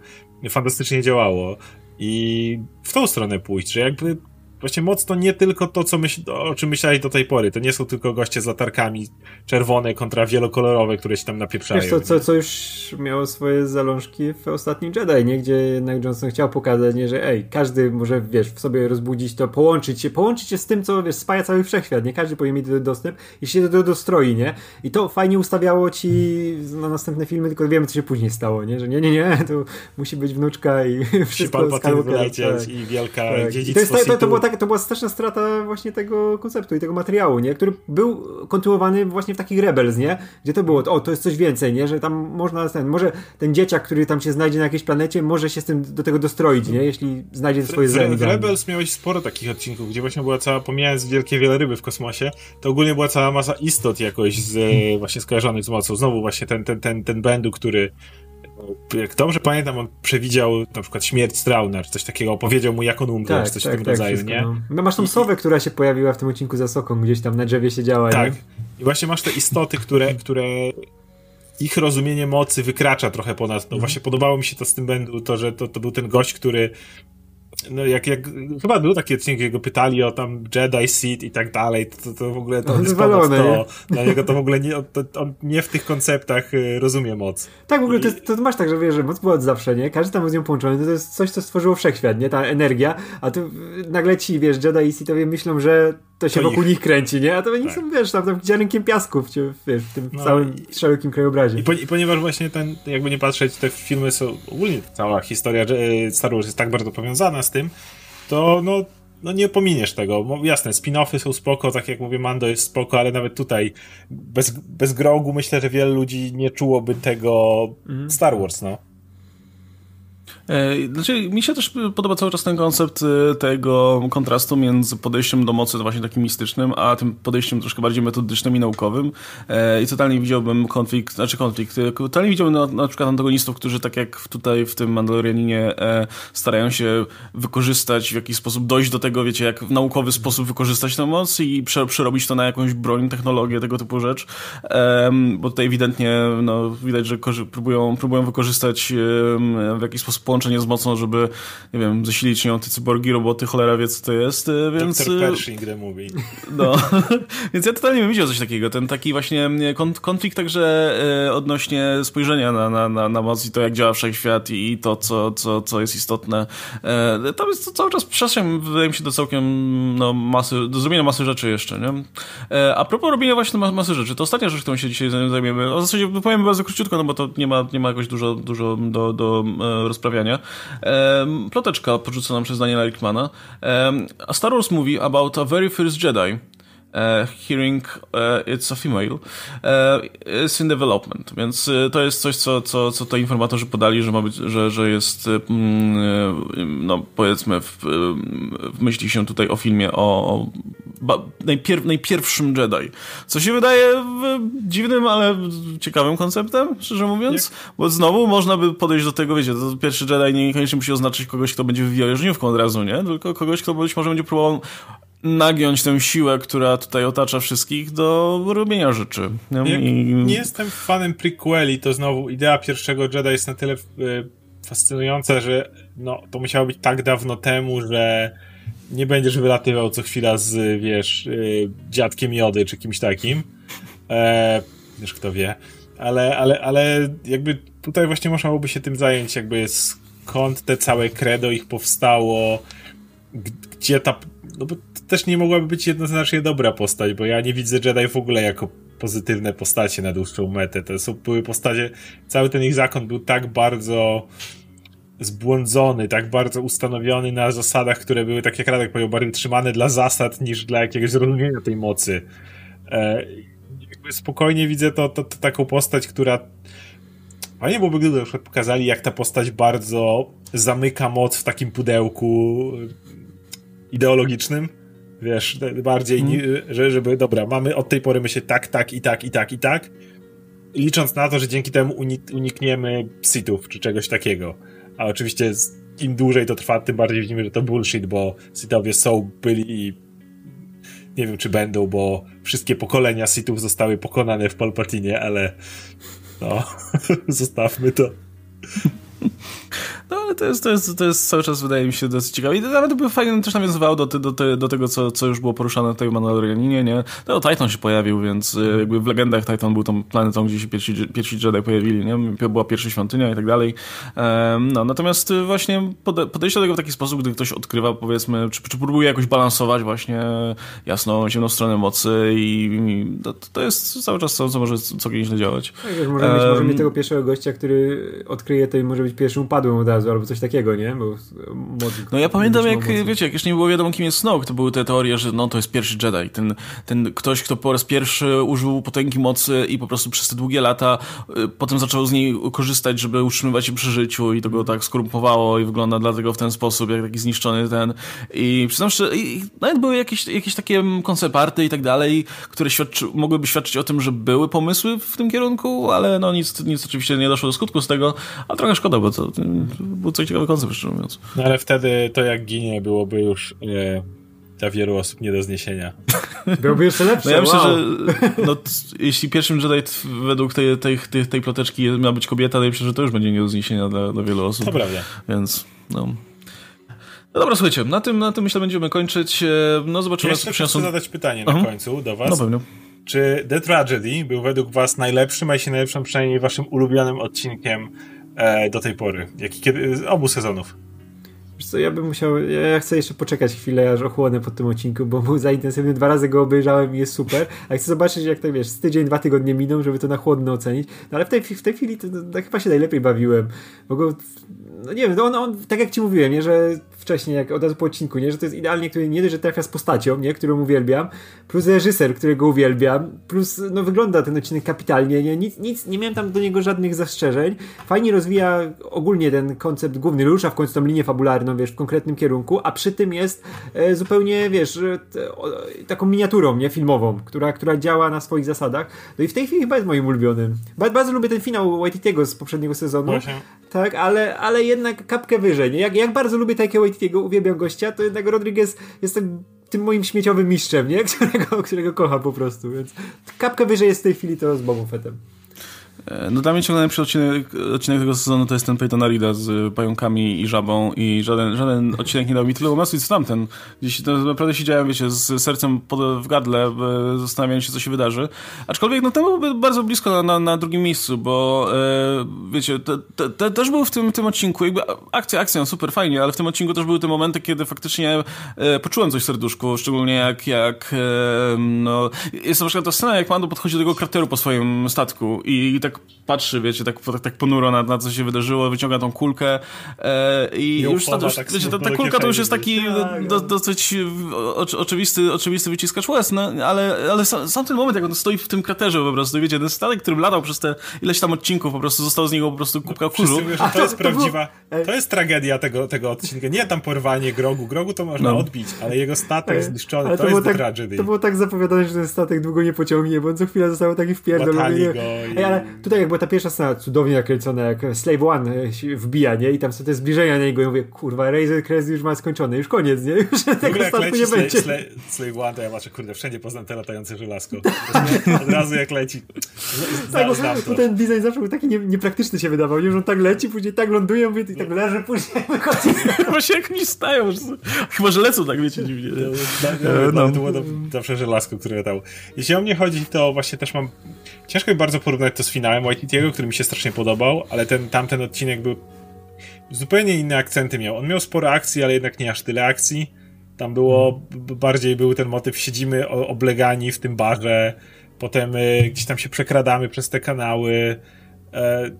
fantastycznie działało. I w tą stronę pójść, że jakby Właśnie moc to nie tylko to, co myśl, o czym myślałeś do tej pory. To nie są tylko goście z latarkami czerwone kontra wielokolorowe, które się tam napieprzają. Wiesz, to, co, co już miało swoje zalążki w ostatnim Jedi, nie? Gdzie jednak Johnson chciał pokazać, nie? że ej, każdy może, wiesz, w sobie rozbudzić to, połączyć się, połączyć się z tym, co, wiesz, spaja cały wszechświat, nie? Każdy powinien mieć dostęp i się do dostroi, nie? I to fajnie ustawiało ci na następne filmy, tylko wiemy, co się później stało, nie? Że nie, nie, nie, to musi być wnuczka i [laughs] wszystko z tak. i wielka tak. dziedzictwo to, jest, to, to było tak tak, to była straszna strata właśnie tego konceptu i tego materiału, nie? Który był kontynuowany właśnie w takich Rebels, nie? Gdzie to było, o, to jest coś więcej, nie? Że tam można, ten, może ten dzieciak, który tam się znajdzie na jakiejś planecie, może się z tym do tego dostroić, nie? Jeśli znajdzie swoje w, w Rebels miałeś sporo takich odcinków, gdzie właśnie była cała, pomijając wielkie wieloryby w kosmosie, to ogólnie była cała masa istot jakoś z, [laughs] właśnie skojarzonych z mocą. Znowu właśnie ten, ten, ten, ten Bendu, który jak dobrze pamiętam, on przewidział na przykład śmierć Strauna, czy coś takiego, opowiedział mu, jak on umrze, tak, czy coś tak, w tym tak, rodzaju, wszystko, nie? No. no. masz tą sowę, która się pojawiła w tym odcinku za soką, gdzieś tam na drzewie siedziała. Tak. Nie? I właśnie masz te istoty, które, które ich rozumienie mocy wykracza trochę ponad. No mhm. właśnie podobało mi się to z tym będu, to, że to, to był ten gość, który no jak, jak, chyba był taki odcinek, jego pytali o tam Jedi, Sith i tak dalej, to, to w ogóle to jest ponad to, dla niego to w ogóle nie, to, on nie w tych konceptach y, rozumie moc. Tak, w ogóle I... to, to masz tak, że wiesz, że moc była od zawsze, nie? Każdy tam z nią połączony, to jest coś, co stworzyło wszechświat, nie? Ta energia, a tu nagle ci, wiesz, Jedi i Sithowie myślą, że to się to wokół ich... nich kręci, nie? A to oni tak. są, wiesz, tam, tam ziarnkiem piasku w, wiesz, w tym no całym i... szerokim krajobrazie. I, po, I, ponieważ właśnie ten, jakby nie patrzeć, te filmy są, ogólnie cała historia Star Wars jest tak bardzo powiązana z tym, to no, no nie pominiesz tego. Jasne, spin-offy są spoko, tak jak mówię, Mando jest spoko, ale nawet tutaj bez, bez grogu myślę, że wiele ludzi nie czułoby tego mm. Star Wars, no. E, znaczy, mi się też podoba cały czas ten koncept e, tego kontrastu między podejściem do mocy właśnie takim mistycznym, a tym podejściem troszkę bardziej metodycznym i naukowym. E, I totalnie widziałbym konflikt, znaczy konflikt, totalnie widziałbym na, na przykład antagonistów, którzy tak jak tutaj w tym Mandalorianinie starają się wykorzystać w jakiś sposób, dojść do tego, wiecie, jak w naukowy sposób wykorzystać tę moc i prze, przerobić to na jakąś broń, technologię, tego typu rzecz. Bo tutaj ewidentnie no, widać, że próbują, próbują wykorzystać w jakiś sposób połączenie z mocą, żeby, nie wiem, zasilić nią te cyborgi, roboty, cholera wie co to jest, y, więc... Dr. Y, Pershing movie. No, [laughs] więc ja totalnie bym widział coś takiego, ten taki właśnie konflikt także y, odnośnie spojrzenia na, na, na, na moc i to, jak działa wszechświat i to, co, co, co jest istotne. Tam jest cały czas przestrzeń, wydaje mi się, do całkiem no, masy, do zrobienia masy rzeczy jeszcze, nie? A propos robienia właśnie masy rzeczy, to ostatnia rzecz, którą się dzisiaj zajmiemy, w zasadzie powiem bardzo króciutko, no bo to nie ma, nie ma jakoś dużo, dużo do, do rozprawiania. Ploteczka porzucona przez Daniela Rickmana. A Star Wars mówi about a very first Jedi. Uh, hearing uh, it's a female uh, is in development, więc to jest coś, co, co, co to informatorzy podali, że ma być, że, że jest mm, no powiedzmy w, w myśli się tutaj o filmie o, o najpier, najpierwszym Jedi, co się wydaje dziwnym, ale ciekawym konceptem, szczerze mówiąc, Jak? bo znowu można by podejść do tego, wiecie, to pierwszy Jedi niekoniecznie musi oznaczać kogoś, kto będzie wywijał żniówką od razu, nie? Tylko kogoś, kto być może będzie próbował nagiąć tę siłę, która tutaj otacza wszystkich do robienia rzeczy. Nie, I... nie jestem fanem prequeli, to znowu idea pierwszego Jedi jest na tyle y, fascynująca, że no, to musiało być tak dawno temu, że nie będziesz wylatywał co chwila z, wiesz, yy, dziadkiem Jody czy kimś takim. E, wiesz, kto wie. Ale, ale, ale jakby tutaj właśnie można byłoby się tym zająć, jakby skąd te całe credo ich powstało, gdzie ta... No bo też nie mogłaby być jednoznacznie dobra postać, bo ja nie widzę Jedi w ogóle jako pozytywne postacie na dłuższą metę. To są, były postacie, cały ten ich zakon był tak bardzo zbłądzony, tak bardzo ustanowiony na zasadach, które były, tak jak Radek powiedział, bardziej trzymane dla zasad niż dla jakiegoś zrozumienia tej mocy. E, spokojnie widzę to, to, to taką postać, która Fajnie byłoby, gdyby na przykład pokazali, jak ta postać bardzo zamyka moc w takim pudełku ideologicznym. Wiesz, bardziej, mm. że, żeby, dobra, mamy od tej pory myśleć tak, tak i tak i tak i tak. Licząc na to, że dzięki temu unik unikniemy sitów czy czegoś takiego. A oczywiście im dłużej to trwa, tym bardziej widzimy, że to bullshit, bo sitowie są, byli i nie wiem, czy będą, bo wszystkie pokolenia sitów zostały pokonane w Palpatinie, ale no, [laughs] zostawmy to. No ale to jest, to, jest, to jest cały czas wydaje mi się dosyć ciekawe. I nawet by fajnie też nawiązywało do, do, do, do tego, co, co już było poruszane w Mandalorianinie, nie? No Titan się pojawił, więc y, jakby w legendach Titan był tą planetą, gdzie się pierwsi, pierwsi Jedi pojawili, nie? Była pierwsza świątynia i tak dalej. no, natomiast właśnie podejście do tego w taki sposób, gdy ktoś odkrywa, powiedzmy, czy, czy próbuje jakoś balansować właśnie jasną, ciemną stronę mocy i, i to, to, jest cały czas co, co może całkiem źle działać. Tak, może mieć, może mieć tego pierwszego gościa, który odkryje to i może być pierwszym upadłym od razu, albo coś takiego, nie? Bo no ja pamiętam, jak, wiecie, jak jeszcze nie było wiadomo, kim jest Snoke, to były te teorie, że no to jest pierwszy Jedi. Ten, ten ktoś, kto po raz pierwszy użył potęgi mocy i po prostu przez te długie lata y, potem zaczął z niej korzystać, żeby utrzymywać się przy życiu i to go tak skorumpowało i wygląda dlatego w ten sposób, jak taki zniszczony ten. I przyznam że i nawet były jakieś, jakieś takie koncepty i tak dalej, które świadczy, mogłyby świadczyć o tym, że były pomysły w tym kierunku, ale no nic, nic oczywiście nie doszło do skutku z tego, a trochę szkoda, bo to, to był coś ciekawy koncept, szczerze mówiąc. No ale wtedy to jak ginie byłoby już e, dla wielu osób nie do zniesienia. [laughs] Byłoby jeszcze lepsze, No ja myślę, wow. że no, jeśli pierwszym Jedi według tej, tej, tej, tej ploteczki miała być kobieta, to ja myślę, że to już będzie nie do zniesienia dla, dla wielu osób. To prawda. Więc, no... No dobra, słuchajcie, na tym, na tym myślę będziemy kończyć. E, no zobaczymy, Jeszcze co przyniosą... chcę zadać pytanie na końcu do was. No pewnie. Czy The Tragedy był według was najlepszym, a jeśli najlepszym przynajmniej waszym ulubionym odcinkiem e, do tej pory? Jaki, kiedy, obu sezonów? Wiesz co, ja bym musiał, ja chcę jeszcze poczekać chwilę, aż ochłonę po tym odcinku, bo był za intensywny, dwa razy go obejrzałem i jest super, a chcę zobaczyć, jak to wiesz, z tydzień, dwa tygodnie miną, żeby to na chłodno ocenić, no ale w tej, w tej chwili to, to chyba się najlepiej bawiłem, bo go, no nie wiem, no on, on, tak jak ci mówiłem, nie, że wcześniej, jak od razu po odcinku, nie, że to jest idealnie, który nie dość, że trafia z postacią, nie, którą uwielbiam, plus reżyser, którego uwielbiam, plus no wygląda ten odcinek kapitalnie, nie, nic, nic, nie miałem tam do niego żadnych zastrzeżeń, fajnie rozwija ogólnie ten koncept główny, rusza w końcu tą linię fabularną, wiesz, w konkretnym kierunku, a przy tym jest e, zupełnie, wiesz, te, o, taką miniaturą, nie, filmową, która, która działa na swoich zasadach, no i w tej chwili chyba jest moim ulubionym. Bardzo, bardzo lubię ten finał Waititiego z poprzedniego sezonu, Właśnie. Tak, ale, ale jednak kapkę wyżej, nie, jak, jak bardzo lubię Taika Waititiego, uwielbiam gościa, to jednak Rodriguez jest tak tym moim śmieciowym mistrzem, nie? [laughs] Którego, którego kocham po prostu, więc kapkę wyżej jest w tej chwili to z Bobą Fettem. No dla mnie ciągle najlepszy odcinek, odcinek tego sezonu to jest ten Peyton Arida z pająkami i żabą i żaden, żaden odcinek nie dał mi tyle emocji co tamten. Gdzieś to naprawdę siedziałem, wiecie, z sercem pod, w gadle, zastanawiając się, co się wydarzy. Aczkolwiek no to był bardzo blisko na, na, na drugim miejscu, bo e, wiecie, te, te, te, też był w tym, tym odcinku, jakby akcja, super fajnie, ale w tym odcinku też były te momenty, kiedy faktycznie e, poczułem coś w serduszku, szczególnie jak, jak e, no, jest na przykład ta scena, jak Mando podchodzi do tego krateru po swoim statku i tak patrzy, wiecie, tak, tak, tak ponuro na, na co się wydarzyło, wyciąga tą kulkę e, i, I już, ta, już tak wiecie, ta, ta kulka to już jest taki Tak, do, no. dosyć o, oczywisty, oczywisty wyciskacz łez, no, ale, ale sam, sam ten moment, jak on stoi w tym kraterze po prostu, wiecie, ten statek, którym latał przez te ileś tam odcinków, po prostu został z niego po prostu kubka kurzu. Wszyscy mówią, że A to to- jest to prawdziwa, Ej. to jest tragedia tego, tego odcinka. Nie tam porwanie Grogu, Grogu to można No. odbić, ale jego statek zniszczony, Ale to, jest tak, Tragedy. to było tak zapowiadane, że ten statek długo nie pociągnie, bo on co chwilę został taki wpierdolony. Ej, ale tutaj jak była ta pierwsza scena cudownie nakręcona, jak Slave One e, się wbija, nie? I tam są te zbliżenia na niego i mówię, kurwa, Razor Crest już ma skończone, już koniec, nie? Już W ogóle tego jak statku leci nie Slave, będzie. Slave, Slave One, to ja patrzę, kurde, wszędzie poznam te latające żelazko. Od razu jak leci. Z- Tak, Znam, bo, ten design zawsze był taki nie, niepraktyczny się wydawał, nie? Że on tak leci, później tak ląduje, mówię, to tak leży, później wychodzi. Właśnie jak mi stają. Że... Chyba, że lecą tak, wiecie, dziwnie. Nie? No, no, to było zawsze żelazko, które dało. Jeśli o mnie chodzi, to właśnie też mam... Ciężko mi bardzo porównać to z finałem Waititiego, który mi się strasznie podobał, ale ten tamten odcinek był... Zupełnie inne akcenty miał. On miał sporo akcji, ale jednak nie aż tyle akcji. Tam było... Bardziej był ten motyw, siedzimy oblegani w tym barze, potem y, gdzieś tam się przekradamy przez te kanały. E,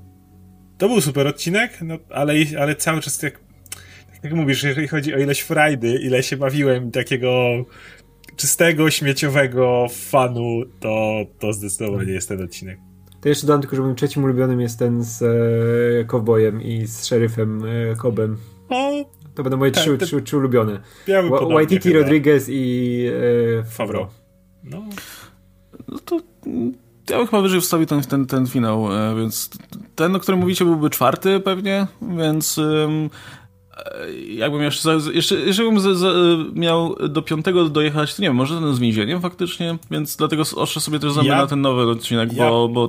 to był super odcinek, no, ale, ale cały czas jak, jak mówisz, jeżeli chodzi o ileś frajdy, ile się bawiłem takiego czystego, śmieciowego fanu, to, to zdecydowanie jest ten odcinek. To jeszcze dodam tylko, że moim trzecim ulubionym jest ten z e, Cowboyem i z szeryfem e, Cobem. O, to będą moje tak, trzy, trzy, trzy ulubione. Waititi, Rodriguez i e, Favreau. No. no to ja bym chyba wyżej wstawił ten, ten, ten finał, e, więc ten, o którym mówicie, byłby czwarty pewnie, więc jakbym jeszcze, jeszcze, jeszcze bym z, z, miał do piątego dojechać, to nie wiem, może ten z więzieniem faktycznie, więc dlatego oszczę sobie też zamiar ja, na ten nowy odcinek, ja, bo, bo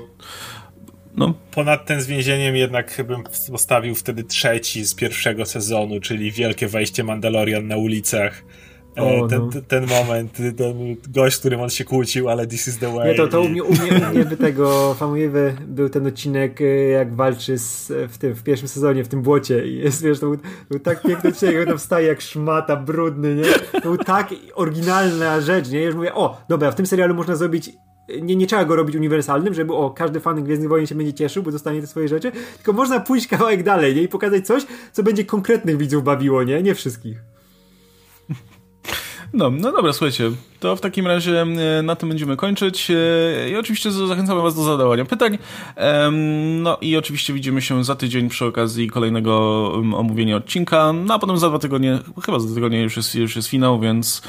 no. Ponad ten z więzieniem jednak bym postawił wtedy trzeci z pierwszego sezonu, czyli wielkie wejście Mandalorian na ulicach o, ten, no. ten, moment, ten gość, z którym on się kłócił, ale this is the way. Nie, to, to u mnie, u mnie, u mnie by tego famowy był ten odcinek, y, jak walczy z, w, tym, w pierwszym sezonie, w tym błocie i jest, wiesz, to był, był tak piękny odcinek, jak tam wstaje jak szmata, brudny, nie? To był tak oryginalna rzecz, nie? Już mówię, o, dobra, w tym serialu można zrobić nie, nie trzeba go robić uniwersalnym, żeby o, każdy fan Gwiezdnych Wojen się będzie cieszył, bo dostanie te swoje rzeczy, tylko można pójść kawałek dalej, nie? I pokazać coś, co będzie konkretnych widzów bawiło, nie? Nie wszystkich. No, no dobra, słuchajcie, to w takim razie na tym będziemy kończyć e, i oczywiście zachęcamy was do zadawania pytań. No i oczywiście widzimy się za tydzień przy okazji kolejnego omówienia odcinka, no a potem za dwa tygodnie, chyba za dwa tygodnie już jest, już jest finał, więc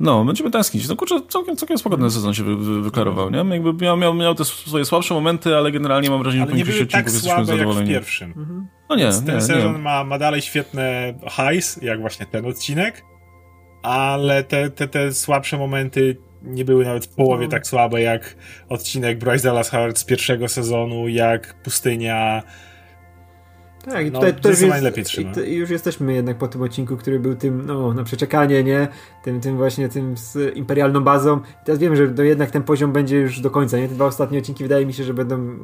no, będziemy tęsknić. No kurczę, całkiem, całkiem spokojny sezon się wy, wy, wyklarował, nie? Jakby miał, miał, miał te swoje słabsze momenty, ale generalnie mam wrażenie, że po większości tak odcinków tak jesteśmy zadowoleni. jak w pierwszym. Mhm. No nie, ten nie, sezon nie. Ma, ma dalej świetne highs, jak właśnie ten odcinek, ale te, te, te słabsze momenty nie były nawet w połowie no. tak słabe jak odcinek Bryce Dallas Howard z pierwszego sezonu, jak Pustynia tak, i no, tutaj, no, już, jest, trzyma. I już jesteśmy jednak po tym odcinku, który był tym, no, na przeczekanie, nie? Tym, tym właśnie, tym z imperialną bazą. I teraz wiem, że to jednak ten poziom będzie już do końca, nie? Te dwa ostatnie odcinki wydaje mi się, że będą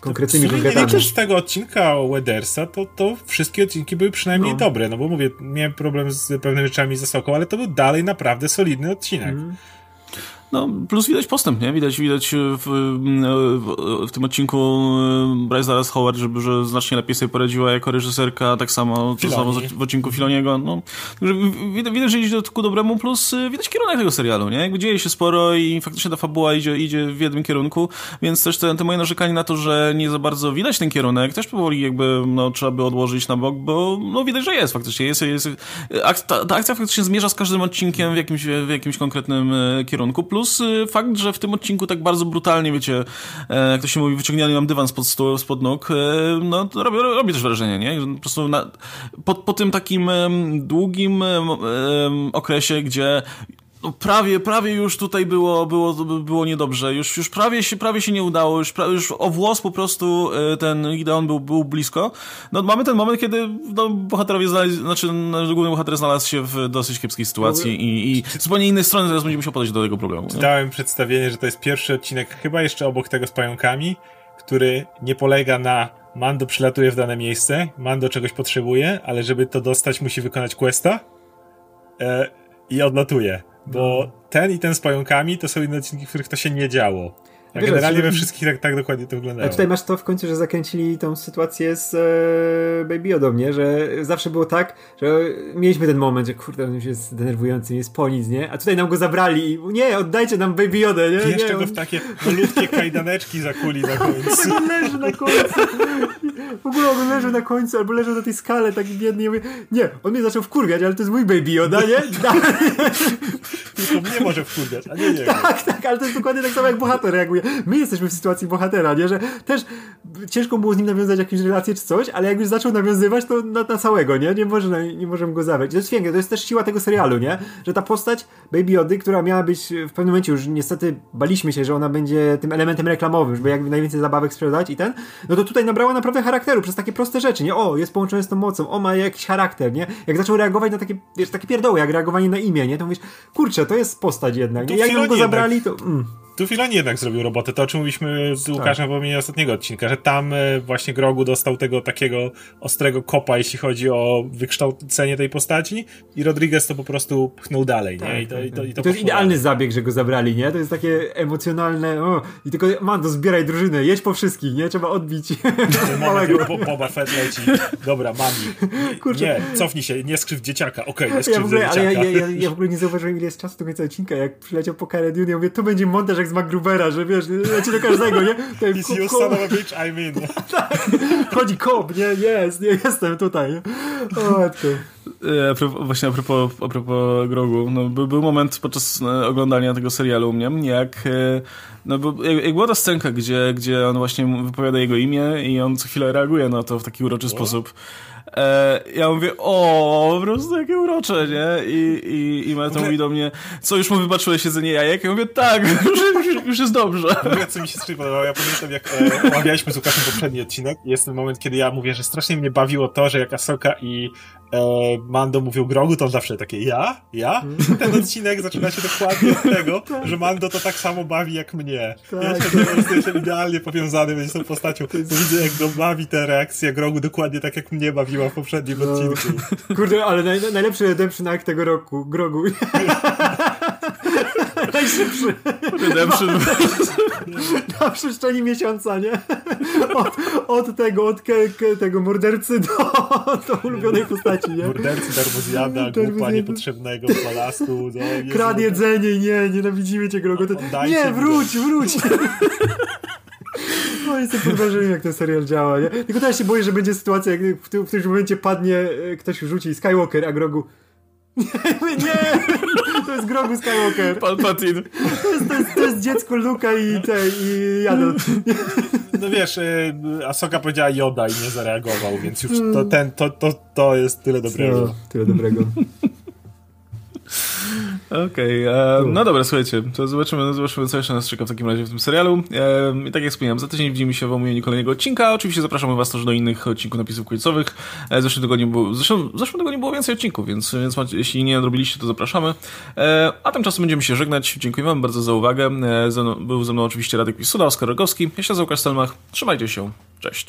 konkretnymi konkretami. Nie liczysz tego odcinka Wedersa, to, to wszystkie odcinki były przynajmniej no. dobre, no bo mówię, miałem problem z pewnymi rzeczami z Soką, ale to był dalej naprawdę solidny odcinek. Mm. No, plus widać postęp, nie? Widać, widać w, w, w tym odcinku e, Bryce Dallas Howard, żeby, że znacznie lepiej sobie poradziła jako reżyserka, tak samo, to samo w odcinku Filoniego, no. Widać, widać, że idzie ku dobremu, plus e, widać kierunek tego serialu, nie? Jakby dzieje się sporo i faktycznie ta fabuła idzie, idzie w jednym kierunku, więc też te, te moje narzekanie na to, że nie za bardzo widać ten kierunek, też powoli jakby, no, trzeba by odłożyć na bok, bo, no, widać, że jest faktycznie, jest, jest, ta, ta akcja faktycznie zmierza z każdym odcinkiem w jakimś, w jakimś konkretnym e, kierunku, plus plus y, fakt, że w tym odcinku tak bardzo brutalnie, wiecie, e, jak to się mówi, wyciągnęli mam dywan spod, stół, spod nóg, e, no to robi, robi też wrażenie, nie? Po prostu na, po, po tym takim długim okresie, gdzie no prawie, prawie już tutaj było, było, było niedobrze. Już, już prawie, się, prawie się nie udało. Już, już o włos po prostu e, ten Gideon był, był blisko. No mamy ten moment, kiedy no, bohaterowie znaleźli, znaczy główny bohater znalazł się w dosyć kiepskiej sytuacji i, i z zupełnie innej strony teraz będzie musiał podejść do tego problemu. Czytałem przedstawienie, że to jest pierwszy odcinek, chyba jeszcze obok tego z pająkami, który nie polega na Mando przylatuje w dane miejsce, Mando czegoś potrzebuje, ale żeby to dostać musi wykonać questa e, i odlatuje. Bo ten i ten z pająkami to są inne odcinki, w których to się nie działo. A Wiesz, generalnie we wszystkich tak, tak dokładnie to wyglądało. A tutaj masz to w końcu, że zakręcili tą sytuację z e, Baby Yoda, nie? Że zawsze było tak, że mieliśmy ten moment, że kurde, on już jest denerwujący, jest po nic, nie? A tutaj nam go zabrali i nie, oddajcie nam Baby Yoda, nie? Jeszcze nie, go w takie malutkie kajdaneczki zakuli na końcu. [laughs] on leży na końcu. W ogóle on leży na końcu, albo leży na tej skale tak biednie. Mówię, nie, on mnie zaczął wkurwiać, ale to jest mój Baby Yoda, nie? [laughs] Tylko mnie może wkurwiać, a nie nie. Tak, tak, ale to jest dokładnie tak samo jak bohater reaguje. My jesteśmy w sytuacji bohatera, nie? Że też ciężko było z nim nawiązać jakąś relację czy coś, ale jak już zaczął nawiązywać, to na, na całego, nie? Nie, może, nie możemy go zabrać. To jest piękne, to jest też siła tego serialu, nie? Że ta postać Baby Jody, która miała być w pewnym momencie już niestety baliśmy się, że ona będzie tym elementem reklamowym, żeby jakby najwięcej zabawek sprzedać i ten, no to tutaj nabrała naprawdę charakteru przez takie proste rzeczy, nie? O, jest połączony z tą mocą, o, ma jakiś charakter, nie? Jak zaczął reagować na takie, wiesz, takie pierdoły, jak reagowanie na imię, nie? To mówisz, kurczę, to jest postać jednak, nie? Jak nam go zabrali, to... Mm. Tu Filoni jednak zrobił robotę. To, o czym mówiliśmy z Łukaszem tak. w ostatniego odcinka, że tam e, właśnie Grogu dostał tego takiego ostrego kopa, jeśli chodzi o wykształcenie tej postaci i Rodriguez to po prostu pchnął dalej, tak, nie? I to, tak, i to, i to, to jest idealny zabieg, że go zabrali, nie? To jest takie emocjonalne, o, i tylko Mando, zbieraj drużynę, jedź po wszystkich, nie? Trzeba odbić [laughs] małego. [laughs] Boba Fett leci, dobra, mami. Kurczę. Nie, cofnij się, nie skrzywdź dzieciaka, okej, okay, nie skrzywdź ja dzieciaka. Ale ja, ja, ja, ja, w ogóle nie zauważyłem, ile jest czasu do końca odcinka, jak przyleciał po Cara Dune, ja mówię, to będzie montaż jak z MacGrubera, że wiesz, leci do każdego, nie? Ten He's you son of a bitch, I'm in. [laughs] tak, chodzi kop, nie? Jest, nie, jestem tutaj. Nie? O, matko. E, a propos, właśnie a propos, a propos Grogu, no, był, był moment podczas e, oglądania tego serialu u mnie, jak, e, no, bo, jak, jak była ta scenka, gdzie, gdzie on właśnie wypowiada jego imię i on co chwilę reaguje na to w taki uroczy sposób. E, ja mówię, o, po prostu jakie urocze, nie? I, i, i Marta mówi do mnie, co, już mu wybaczyłeś jedzenie jajek? Ja mówię, tak, [laughs] już, już, już jest dobrze. Mówię, co mi się strasznie podobało, ja pamiętam, jak e, omawialiśmy z Łukaszem poprzedni odcinek, jest ten moment, kiedy ja mówię, że strasznie mnie bawiło to, że jak Asoka i e, Mando mówią Grogu, to on zawsze takie, ja? Ja? Ten odcinek zaczyna się dokładnie od tego, [laughs] że Mando to tak samo bawi jak mnie. Tak. Ja się po jestem idealnie powiązany z tą postacią. Widzę, jak go bawi ta reakcja Grogu dokładnie tak, jak mnie w poprzednim no. odcinku. [laughs] Kurde, ale naj, najlepszy redemption act tego roku, Grogu. [laughs] Najszybszy. Redemption. [laughs] Na przestrzeni miesiąca, nie? Od, od tego, od ke, ke, tego mordercy do, do ulubionej postaci, nie? Mordercy, darmozjada, głupa niepotrzebnego balastu. No, Krad jedzenie, nie, nienawidzimy cię, Grogu. Nie, wróć, wróć. No jestem pod wrażeniem, jak ten serial działa, nie? Tylko teraz się boję, że będzie sytuacja, jak w, w którymś momencie padnie, e, ktoś rzuci Skywalker, a Grogu nie, nie, to jest Grogu Skywalker. Palpatine. To jest, to jest, to jest dziecko Luka i tej, i Jadol. No wiesz, e, Asoka powiedziała Joda i nie zareagował, więc już to, ten, to, to, to jest tyle dobrego. No, tyle dobrego. Okej, okay, no dobra, słuchajcie, to zobaczymy, zobaczymy, co jeszcze nas czeka w takim razie w tym serialu. I tak jak wspomniałem, za tydzień widzimy się w omówieniu kolejnego odcinka. Oczywiście zapraszamy was też do innych odcinków napisów końcowych. E, w zeszłym tygodniu było, zeszłym, w zeszłym tygodniu było więcej odcinków, więc, więc jeśli nie nadrobiliście, to zapraszamy. E, a tymczasem będziemy się żegnać. Dziękuję wam bardzo za uwagę. E, był ze mną oczywiście Radek Pisuda, Oskar Rogowski. Ja się nazywam Łukasz Trzymajcie się. Cześć.